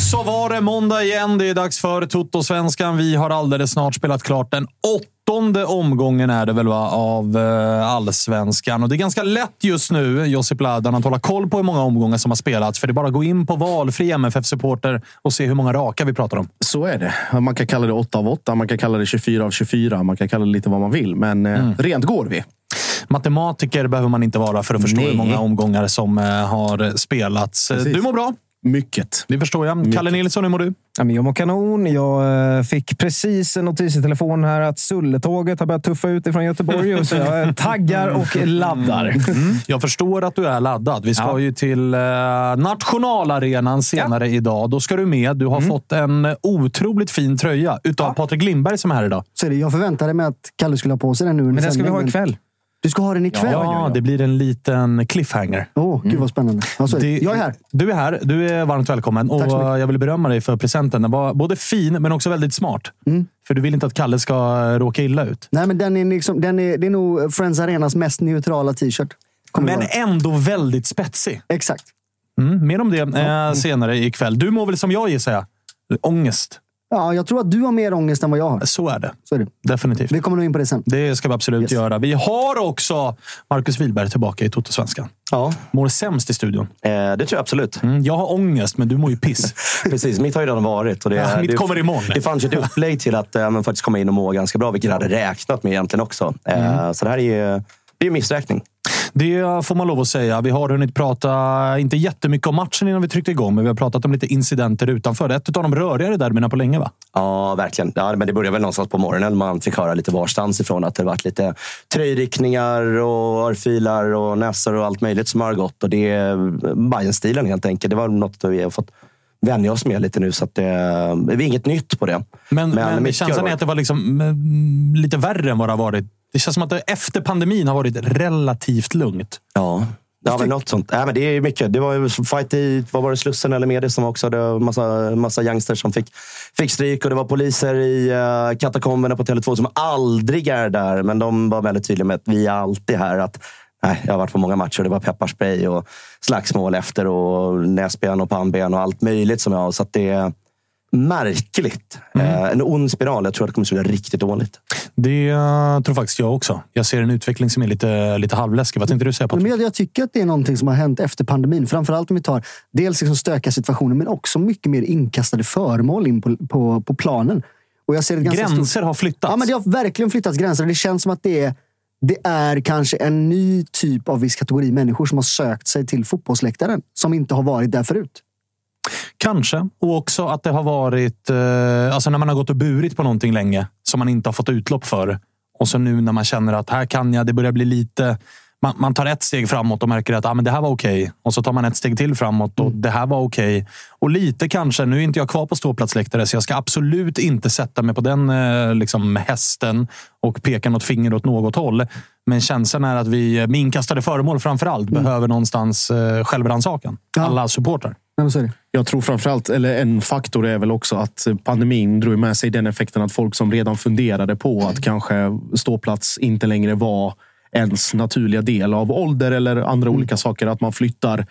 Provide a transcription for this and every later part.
Så var det måndag igen. Det är dags för Toto-svenskan. Vi har alldeles snart spelat klart den åttonde omgången är det väl va, av eh, allsvenskan. Och det är ganska lätt just nu, Josip Ladan, att hålla koll på hur många omgångar som har spelats. För det är bara att gå in på valfri MFF-supporter och se hur många raka vi pratar om. Så är det. Man kan kalla det 8 av 8, man kan kalla det 24 av 24, man kan kalla det lite vad man vill. Men eh, rent går vi. Matematiker behöver man inte vara för att förstå Nej. hur många omgångar som eh, har spelats. Precis. Du mår bra. Mycket. Det förstår jag. Kalle Nilsson, hur mår du? Ja, men jag mår kanon. Jag eh, fick precis en notis i telefonen här att Sulletåget har börjat tuffa ut ifrån Göteborg. Så jag eh, taggar och laddar. Jag förstår att du är laddad. Vi ska Ja. ju till eh, nationalarenan senare idag. Då ska du med. Du har Mm. fått en otroligt fin tröja utav Patrik Lindberg som är här idag. Så är det. Jag förväntade mig att Kalle skulle ha på sig den nu Men den ska vi ha ikväll. Du ska ha den ikväll? Ja, det blir en liten cliffhanger. Åh, gud vad spännande. Ja, så är det. Jag är här. Du är här. Du är varmt välkommen. Och mycket. jag vill berömma dig för presenten. Den var både fin, men också väldigt smart. Mm. För du vill inte att Kalle ska råka illa ut. Nej, men den är liksom, den är, det är nog Friends Arenas mest neutrala t-shirt. Men ändå väldigt spetsig. Exakt. Mm, mer om det eh, senare ikväll. Du mår väl som jag gissar jag? Ångest. Ja, jag tror att du har mer ångest än vad jag har. Så är det. Så är det. Definitivt. Vi kommer nog in på det sen. Det ska vi absolut Yes. göra. Vi har också Marcus Wihlberg tillbaka i Toto-svenskan. Ja, Mår sämst i studion. eh, det tror jag absolut. Mm, jag har ångest, men du mår ju piss. Precis, mitt har ju redan varit. Och det, Ja, mitt det, kommer imorgon. Det fanns ju ett upplägg till att men faktiskt komma in och må ganska bra, vilket jag hade räknat med egentligen också. Eh, Mm. Så det här är ju det är missräkning. Det får man lov att säga. Vi har hunnit prata, inte jättemycket om matchen innan vi tryckte igång, men vi har pratat om lite incidenter utanför. Ett av de rörigare derbyrna på länge, va? Ja, verkligen. Ja, men det började väl någonstans på morgonen. Man fick höra lite varstans ifrån att det varit lite tröjryckningar och örfilar och näsor och allt möjligt som har gått. Och det är Bajen-stilen helt enkelt. Det var något vi har fått vänja oss med lite nu, så att det, det är inget nytt på det. Men, men, har känslan är att det var liksom, mm, lite värre än vad det har varit. Det känns som att det efter pandemin har varit relativt lugnt. Ja, ja men något sånt. Ja, men det är mycket. Det var ju fight i vad var det, Slussen eller Medis som också. Var massa, massa youngsters som fick, fick stryk. Och det var poliser i uh, katakomberna på Tele2 som aldrig är där. Men de var väldigt tydliga med att vi är alltid här. Att, nej, jag har varit på många matcher. Det var pepparspray och slagsmål efter och näsben och pannben och allt möjligt som jag har. Så det märkligt. Eh, en ond spiral. Jag tror att det kommer att sluta riktigt dåligt. Det eh, tror faktiskt jag också. Jag ser en utveckling som är lite, lite halvläskig. Vad tänkte du säga Patrik? Men jag, tycker att det är någonting som har hänt efter pandemin. Framförallt om vi tar dels liksom stökiga situationer, men också mycket mer inkastade föremål in på, på, på planen. Och jag ser ett Gränser stort... har flyttats. Ja, men det har verkligen flyttats gränser. Det känns som att det är, det är kanske en ny typ av viss kategori människor som har sökt sig till fotbollsläktaren. Som inte har varit där förut. Kanske. Och också att det har varit... Eh, alltså när man har gått och burit på någonting länge som man inte har fått utlopp för. Och så nu när man känner att här kan jag, det börjar bli lite... Man, man tar ett steg framåt och märker att ah, men det här var okej. Och så tar man ett steg till framåt och det här var okej. Och lite kanske, nu är inte jag kvar på ståplatsläktare så jag ska absolut inte sätta mig på den eh, liksom, hästen och peka något finger åt något håll. Men känslan är att vi, med inkastade föremål framför allt, behöver någonstans eh, självrannsakan. Ja. Alla supportrar. Jag tror framförallt, eller en faktor är väl också att pandemin drog med sig den effekten att folk som redan funderade på att kanske ståplats inte längre var ens naturliga del av ålder eller andra olika saker. Att man flyttar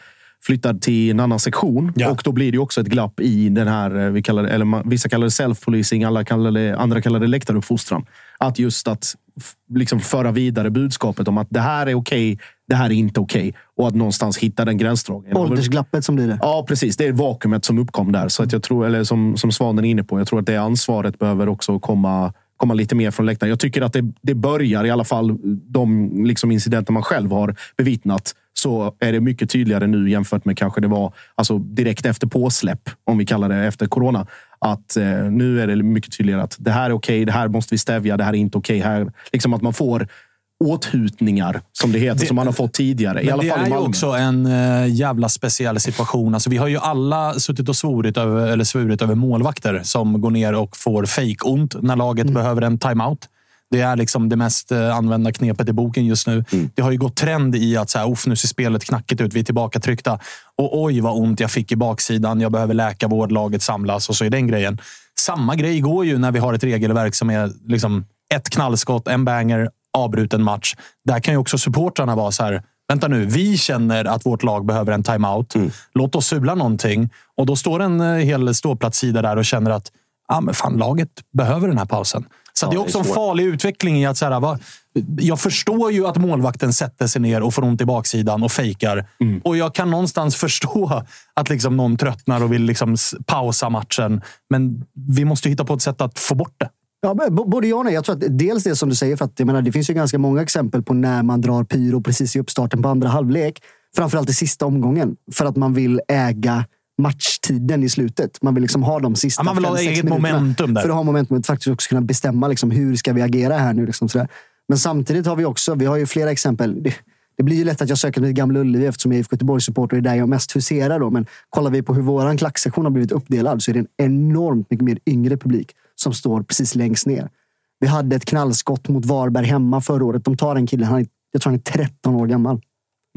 flyttar till en annan sektion Ja. och då blir det också ett glapp i den här, eh, vi kallar det, eller vissa kallar det self-policing, alla kallar det, andra kallar det läktaruppfostran. Att just att liksom föra vidare budskapet om att det här är okej, det här är inte okej. Och att någonstans hitta den gränsdragningen. Åldersglappet som blir det. Ja, precis. Det är vakuumet som uppkom där. Så att jag tror, eller som, som Svanen är inne på, jag tror att det ansvaret behöver också komma, komma lite mer från läktaren. Jag tycker att det, det börjar, i alla fall de liksom incidenter man själv har bevittnat, så är det mycket tydligare nu jämfört med kanske det var alltså direkt efter påsläpp, om vi kallar det efter corona. Att eh, nu är det mycket tydligare att det här är okej, det här måste vi stävja, det här är inte okej. här. Liksom att man får åthutningar, som det heter, Det- som man har fått tidigare. I alla det fall är ju också en eh, jävla speciell situation. Alltså, vi har ju alla suttit och svorit över, eller svurit över målvakter som går ner och får fake-ont när laget Mm. behöver en timeout. Det är liksom det mest eh, använda knepet i boken just nu. Mm. Det har ju gått trend i att så här, "Uff, nu ser spelet knackigt ut. Vi är tillbaka tryckta. Och oj, vad ont jag fick i baksidan. Jag behöver läka vård, laget samlas och så är den grejen. Samma grej går ju när vi har ett regelverk som är liksom ett knallskott, en banger, avbruten match. Där kan ju också supportrarna vara så här. Vänta nu, vi känner att vårt lag behöver en timeout. Låt oss sula någonting. Och då står en eh, hel ståplatssida där och känner att ah, men fan, laget behöver den här pausen. Så det är det är också en farlig utveckling i att så här, va, jag förstår ju att målvakten sätter sig ner och får ont i baksidan och fejkar. Och jag kan någonstans förstå att liksom någon tröttnar och vill liksom pausa matchen. Men vi måste hitta på ett sätt att få bort det. Ja, både ja och nej. Jag tror att dels det som du säger, för att jag menar, det finns ju ganska många exempel på när man drar pyro precis i uppstarten på andra halvlek. Framförallt i sista omgången. För att man vill äga matchtiden i slutet. Man vill liksom ha de sista Ja, man vill ha fem, eget momentum där. För att ha momentum och faktiskt också kunna bestämma liksom, hur ska vi agera här nu. Liksom, sådär. Men samtidigt har vi också, vi har ju flera exempel. Det, det blir ju lätt att jag söker mig till Gamla Ullevi eftersom jag är IFK Göteborgs-supporter och det är där jag mest huserar. Då. Men kollar vi på hur vår klacksektion har blivit uppdelad så är det en enormt mycket mer yngre publik som står precis längst ner. Vi hade ett knallskott mot Varberg hemma förra året. De tar en kille, han är, jag tror han är 13 år gammal.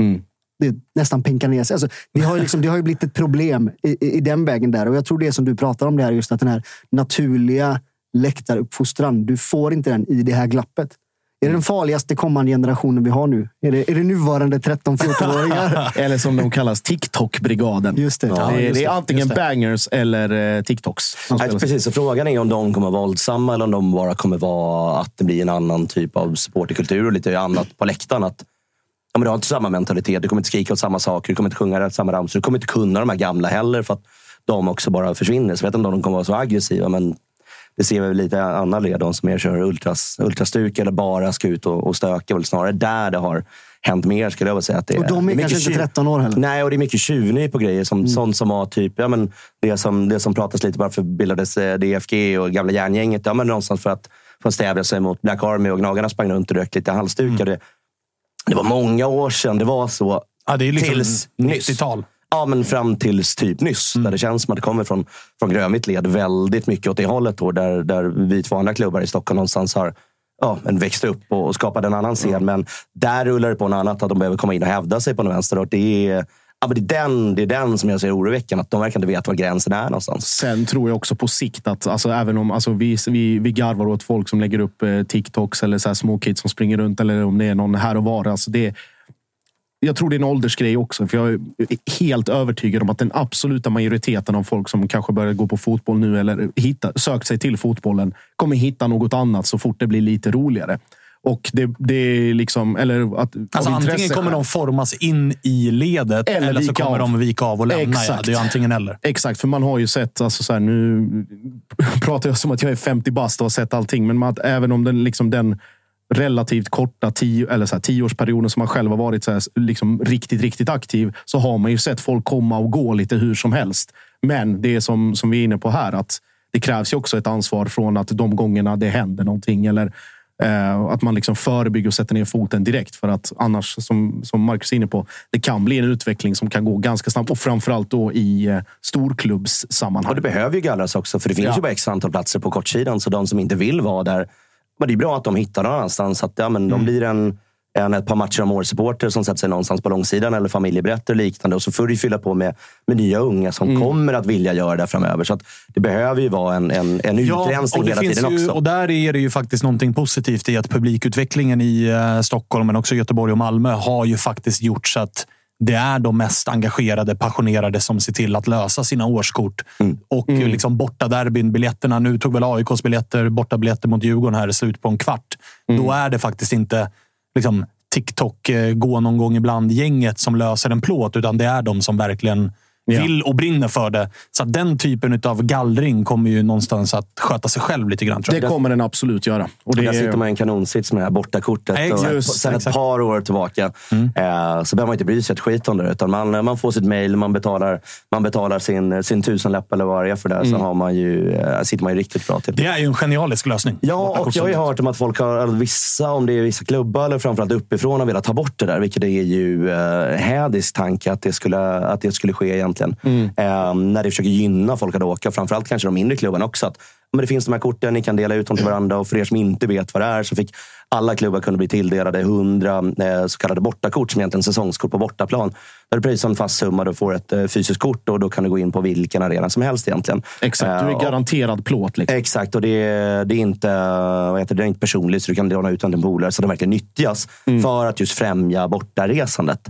Mm. Det nästan pinkar ner sig. Alltså, det, har ju liksom, det har ju blivit ett problem i, i, i den vägen där. Och jag tror det som du pratar om, det här, just att den här naturliga läktaruppfostran, du får inte den i det här glappet. Är det den farligaste kommande generationen vi har nu? Är det, är det nuvarande 13-14-åringar? Eller som de kallas, TikTok-brigaden. Just det. det, Ja, är, just det är det, antingen det. bangers eller eh, TikToks. Som Nej, precis, så frågan är om de kommer vara våldsamma eller om de bara kommer vara att det blir en annan typ av supporterkultur och lite annat på läktaren. Att, ja, men du har inte samma mentalitet, du kommer inte skrika åt samma saker, du kommer inte sjunga samma ramsor, du kommer inte kunna de här gamla heller för att de också bara försvinner. Så jag vet inte om de kommer vara så aggressiva, men det ser vi lite andra led. De som mer kör ultras, ultrastuk eller bara ska ut och, och stöka. Väl snarare där det har hänt mer skulle jag vilja säga. Att det Och de är det kanske inte tjuv- 13 år heller. Nej, och det är mycket tjuvnyp på grejer. Som, Mm. Sånt som var typ, ja, men det, som, det som pratas lite varför bildades eh, DFG och gamla järngänget. Ja, men någonstans för att, för att stävja sig mot Black Army och Gnagarna sprang runt och rök lite halsdukar. Mm. Det, var många år sedan det var så. Ja, det är liksom Tills nyss. 90-tal. Ja, men fram tills typ nyss. Mm. Där det känns som att det kommer från, från grönvitt led väldigt mycket åt det hållet. Då, där, där vi två andra klubbar i Stockholm någonstans har ja, men växt upp och, skapat en annan scen. Men där rullar det på något annat. Att de behöver komma in och hävda sig på något vänster. Och det, är, ja, men det, är den, det är den som jag ser oroväckande. Att de verkar inte veta var gränsen är någonstans. Sen tror jag också på sikt att alltså, även om alltså, vi, vi, vi garvar åt folk som lägger upp eh, TikToks eller så här små kids som springer runt eller om det är någon här och var. Alltså, det, jag tror det är en åldersgrej också. För jag är helt övertygad om att den absoluta majoriteten av folk som kanske börjar gå på fotboll nu eller hitta, sökt sig till fotbollen kommer hitta något annat så fort det blir lite roligare. Och det, det är liksom... Eller att, Alltså, antingen kommer de formas in i ledet Eller eller, så kommer av. de vika av och lämna. Ja. Exakt. Det är antingen eller. Exakt, för man har ju sett, alltså så här, nu pratar jag som att jag är 50 bast och har sett allting, men att även om den, liksom den relativt korta tio, eller så här, tioårsperioden som man själv har varit så här, liksom riktigt, riktigt aktiv, så har man ju sett folk komma och gå lite hur som helst. Men det är som, som vi är inne på här, att det krävs ju också ett ansvar från att de gångerna det händer någonting eller att man liksom förebygger och sätter ner foten direkt. För att annars, som, som Marcus är inne på, det kan bli en utveckling som kan gå ganska snabbt och framförallt då i eh, storklubbssammanhang. Och det behöver ju gallras också, för det finns Ja. ju bara x antal platser på kortsidan. Så de som inte vill vara där, men det är bra att de hittar någon annanstans. Att, ja, men De blir en, en ett par matcher om året supporter som sätter sig någonstans på långsidan eller familjeberättare och liknande. Och så får du fylla på med, med nya unga som kommer att vilja göra det framöver. Så att det behöver ju vara en, en, en utrensning det hela tiden ju, också. Och där är det ju faktiskt någonting positivt i att publikutvecklingen i eh, Stockholm, men också Göteborg och Malmö, har ju faktiskt gjort så att det är de mest engagerade, passionerade som ser till att lösa sina årskort. Mm. Och liksom borta derbyn, biljetterna. Nu tog väl AIKs biljetter, borta biljetter mot Djurgården här, slut på en kvart. Mm. Då är det faktiskt inte liksom, tiktok eh, gå någon gång ibland gänget som löser en plåt, utan det är de som verkligen vill och brinner för det. Så att den typen av gallring kommer ju någonstans att sköta sig själv lite grann. Tror Det kommer den absolut göra. Och det Där sitter är, man i en kanonsits med det här bortakortet. Exakt. och sen ett exakt. par år tillbaka. Eh, så behöver man inte bry sig ett skit om det. Utan man, man får sitt mail, man betalar, man betalar sin, sin tusenlapp eller vad det är för det. Så har man ju, eh, sitter man ju riktigt bra till. Det är ju en genialisk lösning. Ja, och jag har ju hört om att folk har, vissa, om det är vissa klubbar eller framförallt uppifrån, har velat ta bort det där. Vilket är ju eh, hädisk tanke att det, skulle, att det skulle ske egentligen. Eh, när det försöker gynna folk att åka. Framförallt kanske de mindre klubbarna också. Att, men det finns de här korten, ni kan dela ut dem till varandra. Och för er som inte vet vad det är så fick alla klubbar kunna bli tilldelade 100 eh, så kallade bortakort, som egentligen säsongskort på bortaplan. Där du pröjsar en fast summa och får ett eh, fysiskt kort och då kan du gå in på vilken arena som helst egentligen. exakt, du Eh, är och- garanterad plåt. Liksom. Exakt, och det är, det är, inte, vad heter det, det är inte personligt så du kan låna ut den till en polare så de verkligen nyttjas för att just främja bortaresandet.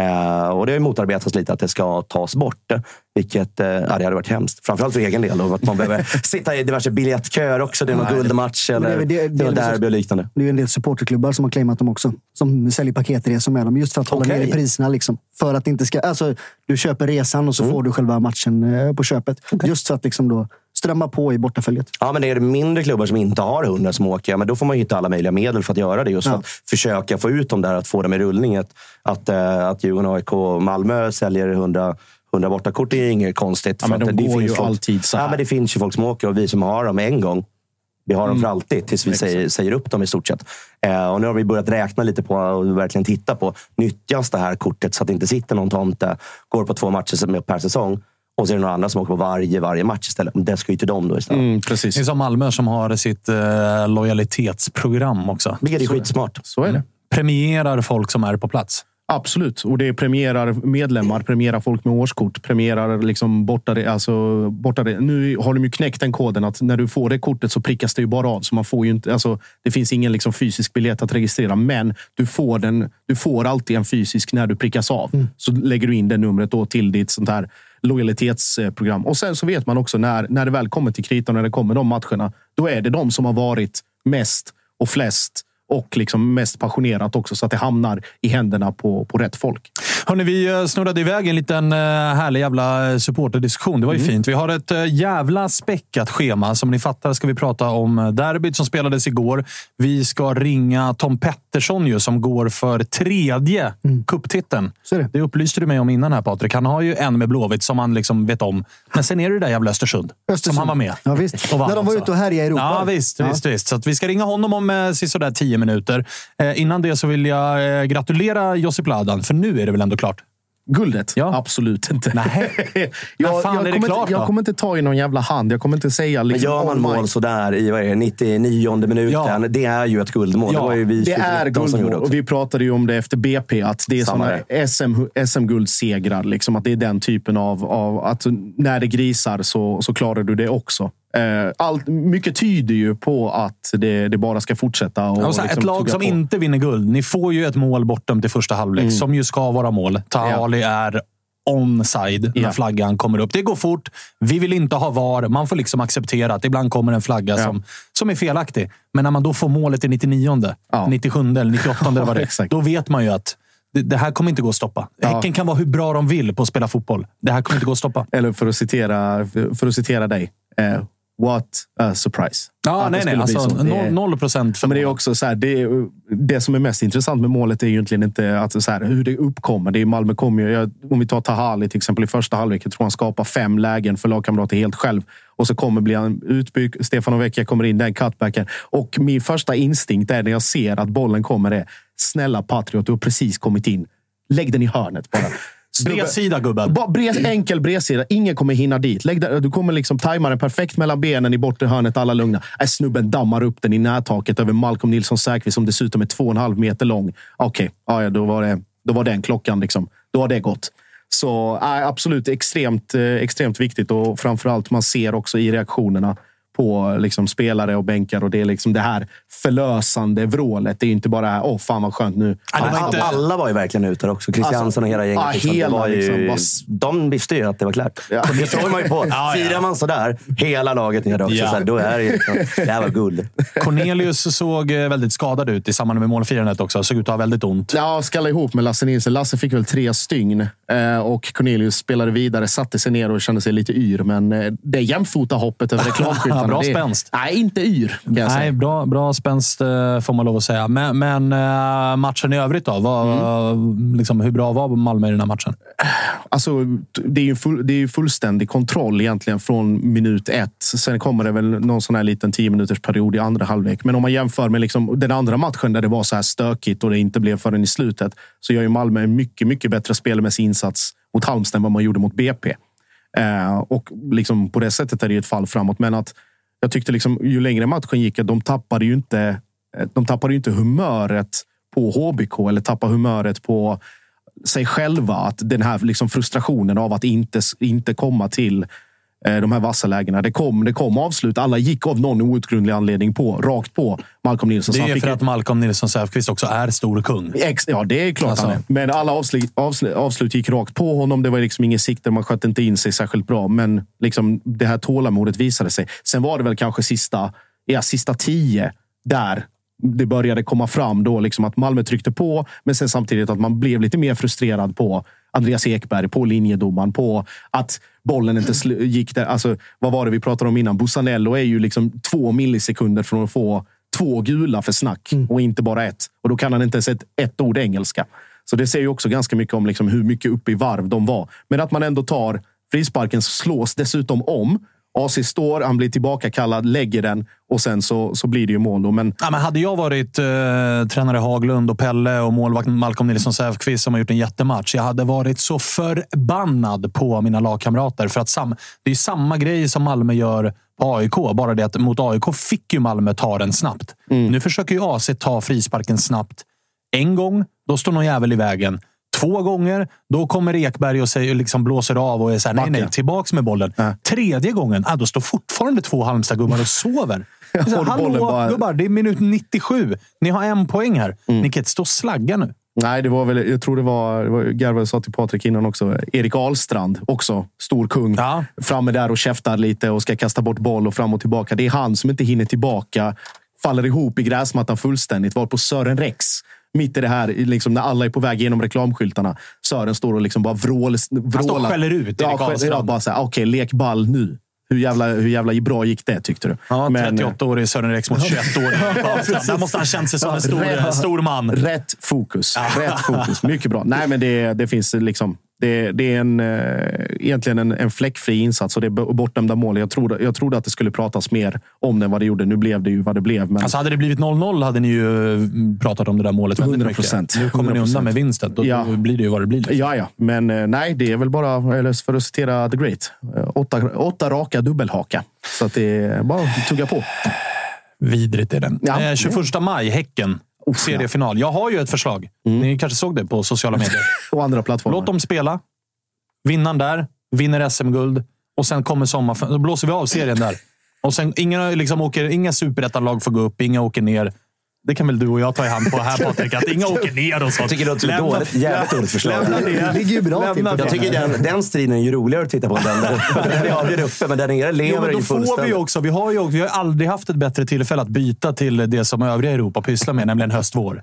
Eh, och det har ju motarbetats lite att det ska tas bort. Vilket eh, ja, det hade varit hemskt. Framförallt för egen del. Och att man behöver sitta i diverse biljettköer också. Det är någon guldmatch det är eller det- det, det derby och liknande. Det är en del supporterklubbar som har claimat dem också. Som säljer paketresor med dem. Just för att hålla Okej. nere priserna. Liksom. För att inte ska, alltså, du köper resan och så Mm. får du själva matchen eh, på köpet. Just för att liksom då strömma på i bortaföljet. Ja, men är det mindre klubbar som inte har hundra som åker, ja, men då får man hitta alla möjliga medel för att göra det. Just för Ja. att försöka få ut dem där, att få dem i rullning. Att, att, eh, att Djurgården, AIK och Malmö säljer 100 100 bortakort är ju inget konstigt. Ja, för men att de det går finns ju folk, alltid så här. Ja, men det finns ju folk som åker och vi som har dem en gång, vi har dem för alltid tills vi säger, säger upp dem i stort sett. Eh, och nu har vi börjat räkna lite på och verkligen titta på, nyttjas det här kortet så att det inte sitter någon tomte, går på två matcher per säsong och så är det några andra som åker på varje, varje match istället. Det ska ju till dem då istället. Mm, Det precis. är som Malmö som har sitt eh, lojalitetsprogram också. Vilket är skitsmart. Så är det. Premierar folk som är på plats. Absolut. Och det premierar medlemmar, premierar folk med årskort, premierar liksom bortare, alltså bortare. Nu har de ju knäckt den koden att när du får det kortet så prickas det ju bara av. Så man får ju inte, alltså, det finns ingen liksom fysisk biljett att registrera, men du får, den, du får alltid en fysisk när du prickas av. Så lägger du in det numret då till ditt sånt här lojalitetsprogram. Och sen så vet man också när, när det väl kommer till kritan, när det kommer de matcherna, då är det de som har varit mest och flest och liksom mest passionerat också så att det hamnar i händerna på, på rätt folk. Hörrni, vi eh, snurrade iväg en liten eh, härlig jävla supporterdiskussion. Det var ju fint. Vi har ett eh, jävla späckat schema. Som ni fattar ska vi prata om eh, derbyt som spelades igår. Vi ska ringa Tom Pettersson ju, som går för tredje cuptiteln. Så är det. Det upplyste du mig om innan här Patrik. Han har ju en med Blåvitt som han liksom vet om. Men sen är det det där jävla Östersund, Östersund. som han var med. Ja, visst. När de var ute och härjade i Europa. Ja, visst. Ja. visst, visst. Så vi ska ringa honom om eh, sådär tio minuter. Eh, innan det så vill jag eh, gratulera Josip Ladan, för nu är det väl ändå klart? Guldet? Ja. Absolut inte. Nej. När fan är det kommer klart inte, då? jag kommer inte ta i någon jävla hand. Jag kommer inte säga Men liksom, gör man mål sådär i vad är det, 99 minuten, Ja. det är ju ett guldmål. Ja, det var ju vi Det är 2019 som gjorde guldmål. Och vi pratade ju om det efter BP, att det är Samma såna SM, SM-guldsegrar. Liksom, att det är den typen av... av att när det grisar så, så klarar du det också. Eh, allt, mycket tyder ju på att det, det bara ska fortsätta. Och, Och här, liksom ett lag som på. inte vinner guld. Ni får ju ett mål bortom till första halvlek, som ju ska vara mål. Tahali är onside när Ja. flaggan kommer upp. Det går fort. Vi vill inte ha VAR. Man får liksom acceptera att ibland kommer en flagga Ja. som, som är felaktig. Men när man då får målet i 99, Ja. 97 eller 98 eller vad det är, då vet man ju att det, det här kommer inte gå att stoppa. Ja. Häcken kan vara hur bra de vill på att spela fotboll. Det här kommer inte gå att stoppa. Eller för att citera, för att citera dig. Eh, what a surprise. Ja, nej, nej. Alltså, så. Det noll, procent Ja, men det är också så här, det, det som är mest intressant med målet är egentligen inte att, så här, hur det uppkommer. Det är Malmö kommer ju, om vi tar Tahali till exempel i första halvlek. Jag tror han skapar fem lägen för lagkamrater helt själv. Och så kommer bli han utbytt. Stefan Vecchia kommer in, den cutbacken. Och min första instinkt är när jag ser att bollen kommer är snälla Patriot, du har precis kommit in. Lägg den i hörnet bara. Bredsida, gubben. Bara bred, enkel bredsida. Ingen kommer hinna dit. Lägg där, du kommer liksom tajma den perfekt mellan benen i bortre hörnet. Alla lugna. Äh, snubben dammar upp den i närtaket över Malcolm Nilsson Säfqvist som dessutom är två och en halv meter lång. Okej, ja, ja, då, var det, då var den klockan. Liksom. Då har det gått. Så äh, absolut extremt, eh, extremt viktigt och framförallt man ser också i reaktionerna på liksom, spelare och bänkar och det är liksom det här förlösande vrålet. Det är inte bara här, åh fan vad skönt nu. Alla, inte- alla var ju verkligen ute också. Christiansen Alltså, och hela gänget. ja, liksom. det hela var ju, liksom, bara s- de visste ju att det var klart. Ja. Det såg man ju på. Ja, ja. Firar man sådär, hela laget nere också, Ja. så här, då är det ju liksom, det här var guld. Cornelius såg eh, väldigt skadad ut i samband med målfirandet också. Såg ut att ha väldigt ont. Ja, skalla ihop med Lasse Nilsson. Lasse fick väl tre stygn eh, och Cornelius spelade vidare, satte sig ner och kände sig lite yr. Men eh, det jämfota hoppet över reklamskyltarna. Bra det, spänst. Nej, inte yr. Nej, bra, bra spänst eh, får man lov att säga. Men, men eh, matchen i övrigt då? Vad, liksom, hur bra var Malmö i den här matchen? Alltså, det är ju full, det är fullständig kontroll egentligen från minut ett. Sen kommer det väl någon sån här liten tio minuters period i andra halvlek. Men om man jämför med liksom den andra matchen där det var så här stökigt och det inte blev förrän i slutet så gör ju Malmö en mycket, mycket bättre spelmässig insats mot Halmstad än vad man gjorde mot BP. Eh, och liksom på det sättet är det ju ett fall framåt. Men att jag tyckte liksom, ju längre matchen gick, att de tappade ju inte, eh, de tappade ju inte humöret på HBK eller tappade humöret på sig själva. Att den här liksom frustrationen av att inte, inte komma till de här vassa lägena. Det kom, det kom avslut. Alla gick av någon outgrundlig anledning på, rakt på Malcolm Nilsson. Det är för att Malcolm Nilsson Säfqvist också är stor kung. Ex, ja, det är klart Alltså. han är. Men alla avslut, avslut, avslut gick rakt på honom. Det var liksom ingen sikte. Man sköt inte in sig särskilt bra. Men liksom, det här tålamodet visade sig. Sen var det väl kanske sista, ja, sista tio där det började komma fram. Då liksom att Malmö tryckte på, men sen samtidigt att man blev lite mer frustrerad på Andreas Ekberg, på linjedomaren, på att bollen inte gick där. Alltså, vad var det vi pratade om innan? Busanello är ju liksom två millisekunder från att få två gula för snack och inte bara ett. Och då kan han inte ens ett, ett ord engelska. Så det säger ju också ganska mycket om liksom hur mycket uppe i varv de var. Men att man ändå tar frisparken, slås dessutom om. AC står, han blir tillbakakallad, lägger den och sen så, så blir det ju mål. Då. Men Ja, men hade jag varit eh, tränare Haglund och Pelle och målvakt Malcolm Nilsson Säfqvist som har gjort en jättematch. Jag hade varit så förbannad på mina lagkamrater. För att sam, det är samma grej som Malmö gör på AIK. Bara det att mot AIK fick ju Malmö ta den snabbt. Nu försöker ju AC ta frisparken snabbt. En gång, då står någon jävel i vägen. Två gånger, då kommer Ekberg och säger, liksom blåser av och är såhär, nej, nej, Backar. tillbaks med bollen. Ja. Tredje gången, ah, då står fortfarande två Halmstadgubbar och sover. Så här, Hallå bara- gubbar, det är minut 97. Ni har en poäng här. Ni kan inte stå och slagga nu. Nej, det var väl, jag tror det var, det var Garve sa till Patrik innan också. Erik Ahlstrand, också stor kung. Ja. Framme där och käftar lite och ska kasta bort boll och fram och tillbaka. Det är han som inte hinner tillbaka. Faller ihop i gräsmattan fullständigt. Var på Sören Rex. Mitt i det här, liksom när alla är på väg genom reklamskyltarna. Sören står och liksom bara vrål, vrålar. och skäller ut Ja, Erik Ahlstrand. ja, bara så här, okej, lek ball nu. Hur jävla, hur jävla bra gick det, tyckte du? Ja, Men, 38-årig Sören Rex mot 21-årig Karlstrand. Där måste han känt sig som en stor, Rätt- stor man. Rätt fokus. Rätt fokus. Mycket bra. Nej, men det, det finns liksom... Det, det är en, eh, egentligen en, en fläckfri insats och det är bortdömda mål. Jag trodde, jag trodde att det skulle pratas mer om det än vad det gjorde. Nu blev det ju vad det blev. Men Alltså hade det blivit 0-0 hade ni ju mm, pratat om det där målet väldigt 100%. mycket. Nu kommer ni undan 100%. med vinsten. Då, Ja. blir det ju vad det blir. Ja, ja. Men eh, nej, det är väl bara, eller för att citera The Great, eh, åtta, åtta raka dubbelhaka. Så att det är bara att tugga på. Vidrigt är den. Ja. Eh, 21 maj, Häcken. Seriefinal. Jag har ju ett förslag. Ni kanske såg det på sociala medier. Och andra plattformar. Låt dem spela. Vinnaren där vinner SM-guld och sen kommer sommar. Då blåser vi av serien där. Och sen, inga, liksom åker, inga superettanlag får gå upp, inga åker ner. Det kan väl du och jag ta i hand på här Patrik, att inga åker ner och sånt. Jag tycker det låter dåligt, jävligt dåligt förslag. Lämna det. Det ligger ju bra till. Jag tycker den, den striden är ju roligare att titta på än den där. Den är avgjord uppe, men där nere Jo, lever men ju då får vi ju också. Vi har ju vi har aldrig haft ett bättre tillfälle att byta till det som övriga Europa pysslar med, nämligen höst-vår.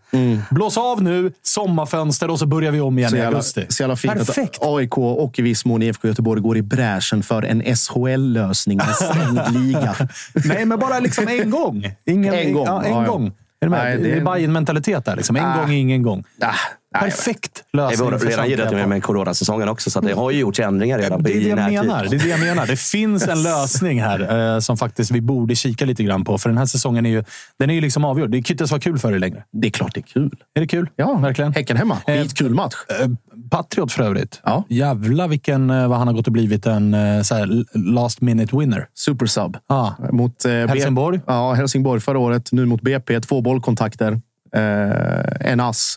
Blås av nu, sommarfönster och så börjar vi om igen Så i jävla, augusti. så jävla fint Perfekt. att AIK och i viss mån IFK Göteborg går i bräschen för en SHL-lösning med stängd liga. Nej, men bara liksom en gång. Ingen, En gång, Ja, en ja, ja. gång. Är du med? Nej, det det är är- Bajen-mentalitet där. Liksom. En Ah. gång, ingen gång. Ah, Perfekt Vi lösning. har för redan gillat med, med coronasäsongen också, så att det har ju gjorts ändringar redan Det är det i jag menar. Det är det jag menar. Det finns en lösning här eh, som faktiskt vi borde kika lite grann på. För den här säsongen är ju, den är ju liksom avgjord. Det kan inte ens vara kul för er längre. Det är klart det är kul. Är det kul? Ja, verkligen. Häcken hemma. Eh, Skitkul match. Eh, Patriot för övrigt. Ja. Jävla vilken, eh, vad han har gått och blivit en eh, så här, last minute winner. Supersub. Ja. Mot eh, B- Helsingborg. Ja, Helsingborg förra året. Nu mot BP. Två bollkontakter. Eh, en ass.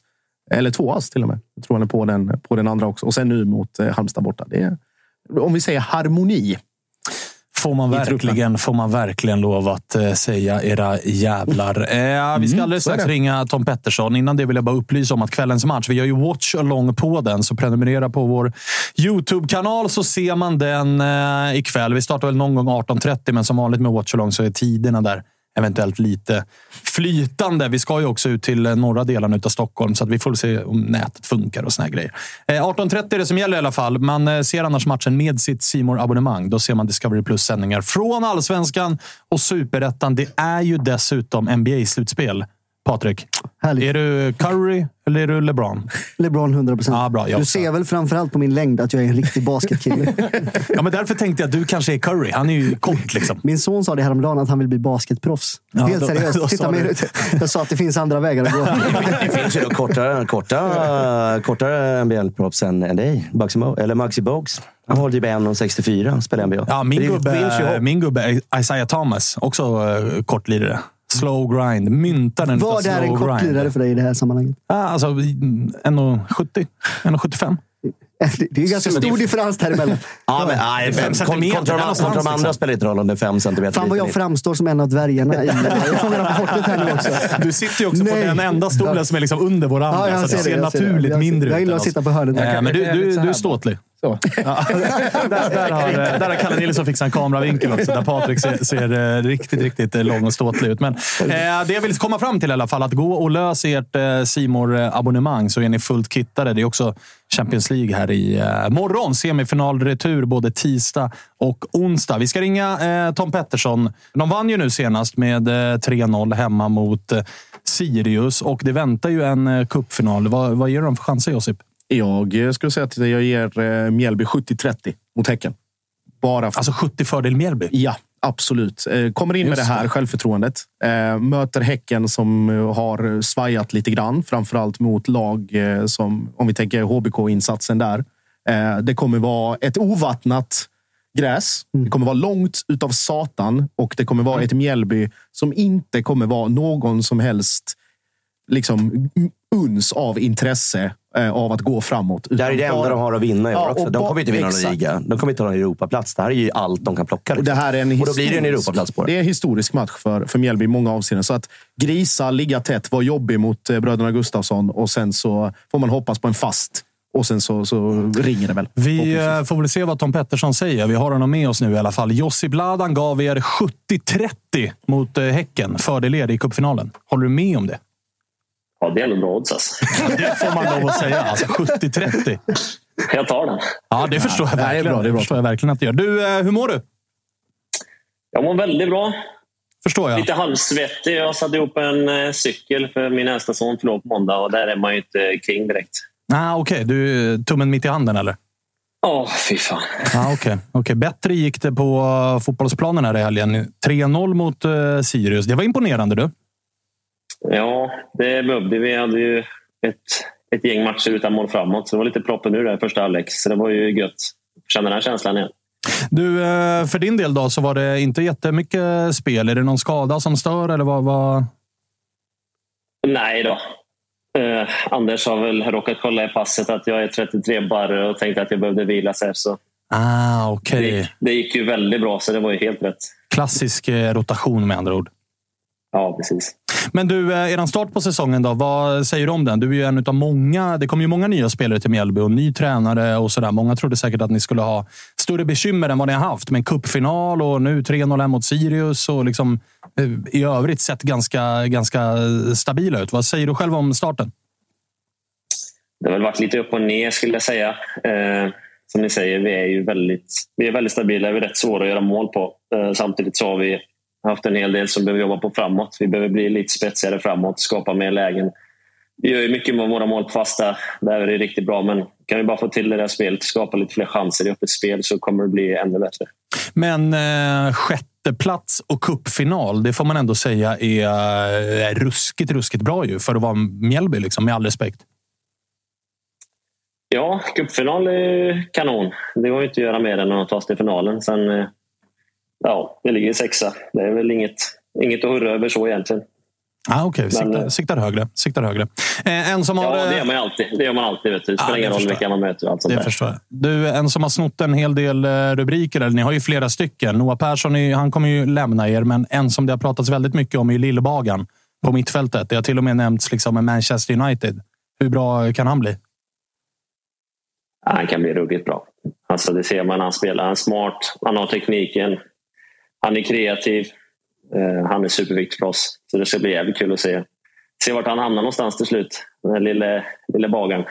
Eller två ass till och med. Jag tror han är på den, på den andra också. Och sen nu mot eh, Halmstad borta. Det är, om vi säger harmoni. Får man, verkligen, får man verkligen lov att eh, säga era jävlar. Eh, vi ska alldeles så är strax ringa Tom Pettersson. Innan det vill jag bara upplysa om att kvällens match, vi gör ju watch along på den, så prenumerera på vår YouTube-kanal så ser man den eh, ikväll. Vi startar väl någon gång 18.30, men som vanligt med watch along så är tiderna där eventuellt lite flytande. Vi ska ju också ut till eh, norra delen av Stockholm, så att vi får se om nätet funkar och såna grejer. Eh, 18.30 är det som gäller i alla fall. Man eh, ser annars matchen med sitt simor abonnemang Då ser man Discovery Plus-sändningar från allsvenskan och superettan. Det är ju dessutom NBA-slutspel. Patrik, Härligt. är du Curry eller är du LeBron? LeBron 100 procent. Bra, jag du ser väl framförallt på min längd att jag är en riktig basketkille. Ja, men därför tänkte jag att du kanske är Curry. Han är ju kort liksom. Min son sa det häromdagen att han vill bli basketproffs. Ja, Helt då- då seriöst. sa Titta mig, jag sa att det finns andra vägar att gå. Det finns ju då kortare, korta, kortare NBL-proffs än, än dig. Maxi, eller Maxi Bogues. Han håller typ 1,64 och spelar NBA. Ja, min, gubbe, ju min gubbe Isaiah Thomas, också uh, kortlirare. Slow grind. Myntaren utav Vad är en kort grind. lirare för dig i det här sammanhanget? Ja, alltså 1,70. 1,75. Det är ju ganska stor differens däremellan. Ja, men, nej, Fem centimeter, kontra, kontra, kontra de andra liksom. spelar inte roll om det är fem centimeter Fan vad jag framstår som en av dvärgarna i jag fångar rapportet här nu också. Du sitter ju också på Nej. den enda stolen som är liksom under vår andra, Ja, jag så det ser det, jag ser det. naturligt Jag mindre jag ut. gillar än att sitta på hörnet. Eh, Men du, Jag du, du är ståtlig. Så. där, där, har, eh, där har Kalle Nilsson fixat en kameravinkel också, där Patrik ser, ser eh, riktigt, riktigt eh, lång och ståtlig ut. Men eh, det jag vill komma fram till i alla fall, att gå och lösa ert eh, simor abonnemang så är ni fullt kittade. Det är också Champions League här i eh, morgon. Semifinalretur både tisdag och onsdag. Vi ska ringa eh, Tom Pettersson. De vann ju nu senast med eh, 3-0 hemma mot eh, Sirius och det väntar ju en eh, cupfinal. Vad, vad ger de för chanser, Josip? Jag eh, skulle säga att jag ger eh, Mjällby 70-30 mot Häcken. Bara för Alltså 70 fördel Mjällby. Ja, absolut. Eh, Kommer in med Just det här det. självförtroendet. Möter Häcken som har svajat lite grann. Framförallt mot lag som, om vi tänker HBK-insatsen där. Det kommer vara ett ovattnat gräs. Det kommer vara långt utav satan och det kommer vara ett Mjällby som inte kommer vara någon som helst liksom, uns av intresse eh, av att gå framåt. Det här är det enda bara- de har att vinna i år Ja, också. och De ba- kommer inte vinna någon liga. De kommer inte ha någon Europaplats. Det här är ju allt de kan plocka. Och Liksom. det här är en Och då blir det en historisk- Europaplats på det. Det är en historisk match för, för Mjällby i många avseenden. Så att grisa, ligga tätt, vara jobbig mot eh, bröderna Gustafsson och sen så får man hoppas på en fast. Och sen så, så ringer det väl. Vi eh, får väl se vad Tom Pettersson säger. Vi har honom med oss nu i alla fall. Jossi Bladan gav er 70-30 mot eh, Häcken. Fördel er i cupfinalen. Håller du med om det? Ja, det är ändå bra odds alltså. Det får man lov att säga. Alltså 70-30. Jag tar den. Ja, det förstår jag det är verkligen. bra, det är bra. förstår jag verkligen att det gör. Du, eh, hur mår du? Jag mår väldigt bra. Förstår jag. Lite halvsvettig. Jag satte ihop en eh, cykel för min äldsta son år på måndag och där är man ju inte king direkt. Ah, Okej, du tummen mitt i handen eller? Ja, fy fan. Ah, Okej, okay. Bättre gick det på eh, fotbollsplanen här i helgen. 3-0 mot eh, Sirius. Det var imponerande du. Ja, det behövde vi. hade ju ett, ett gäng matcher utan mål framåt. Så det var lite proppen ur där första halvlek. Så det var ju gött. Känna den här känslan igen. Du, eh, för din del då så var det inte jättemycket spel. Är det någon skada som stör eller vad? vad... Nej då. Eh, Anders har väl råkat kolla i passet att jag är 33 barre och tänkte att jag behövde vila sig. Så Ah, det, okej. gick, det gick ju väldigt bra, så det var ju helt rätt. Klassisk eh, rotation med andra ord. Ja, precis. Men du, eh, er start på säsongen då. Vad säger du om den? Du är ju en av många. Det kommer ju många nya spelare till Mjällby och ny tränare och sådär. Många trodde säkert att ni skulle ha större bekymmer än vad ni har haft. Men cupfinal och nu 3-0 mot Sirius och liksom eh, i övrigt sett ganska, ganska stabila ut. Vad säger du själv om starten? Det har väl varit lite upp och ner skulle jag säga. Eh, som ni säger, vi är ju väldigt, vi är väldigt stabila. Vi är rätt svåra att göra mål på. Eh, samtidigt så har vi haft en hel del som behöver jobba på framåt. Vi behöver bli lite spetsigare framåt, skapa mer lägen. Vi gör ju mycket med våra mål på fasta. Där är det riktigt bra. Men kan vi bara få till det där spelet, skapa lite fler chanser i öppet spel så kommer det bli ännu bättre. Men eh, sjätte plats och kuppfinal, det får man ändå säga är, är ruskigt, ruskigt bra ju för att vara Mjällby, liksom, med all respekt. Ja, cupfinal är kanon. Det går ju inte att göra mer än att ta sig till finalen. Sen, eh, ja, det ligger sexa. Det är väl inget, inget att hurra över så egentligen. Ah, Okej, okay. siktar, siktar, högre. Siktar högre. Eh, en som har, ja, det gör man alltid. Det gör man alltid. Vet du. Det spelar ah, ingen roll vilka man möter. Allt sånt det där. förstår jag. Du, en som har snott en hel del eh, rubriker. Eller, ni har ju flera stycken. Noah Persson är, han kommer ju lämna er, men en som det har pratats väldigt mycket om är Lillbagan på mittfältet. Det har till och med nämnts liksom med Manchester United. Hur bra kan han bli? Han kan bli ruggigt bra. Alltså det ser man när han spelar. Han är smart, han har tekniken, han är kreativ. Eh, han är superviktig för oss. Så det ska bli jävligt kul att se, se vart han hamnar någonstans till slut. Den här lille, lille bagaren.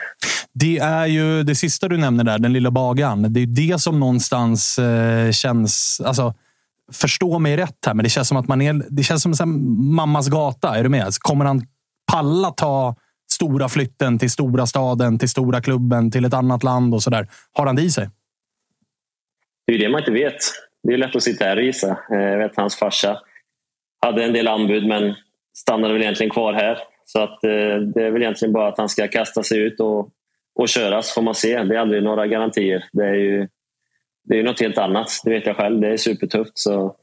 Det är ju det sista du nämner där, den lilla bagaren. Det är det som någonstans eh, känns... Alltså, förstå mig rätt här, men det känns som att man är... Det känns som mammas gata. Är du med? Kommer han palla ta stora flytten till stora staden, till stora klubben, till ett annat land och så där. Har han det i sig? Det är det man inte vet. Det är lätt att sitta här och gissa. Eh, jag vet hans farsa hade en del anbud men stannade väl egentligen kvar här. Så att, eh, det är väl egentligen bara att han ska kasta sig ut och, och köras får man se. Det är aldrig några garantier. Det är ju det är något helt annat. Det vet jag själv. Det är supertufft. Så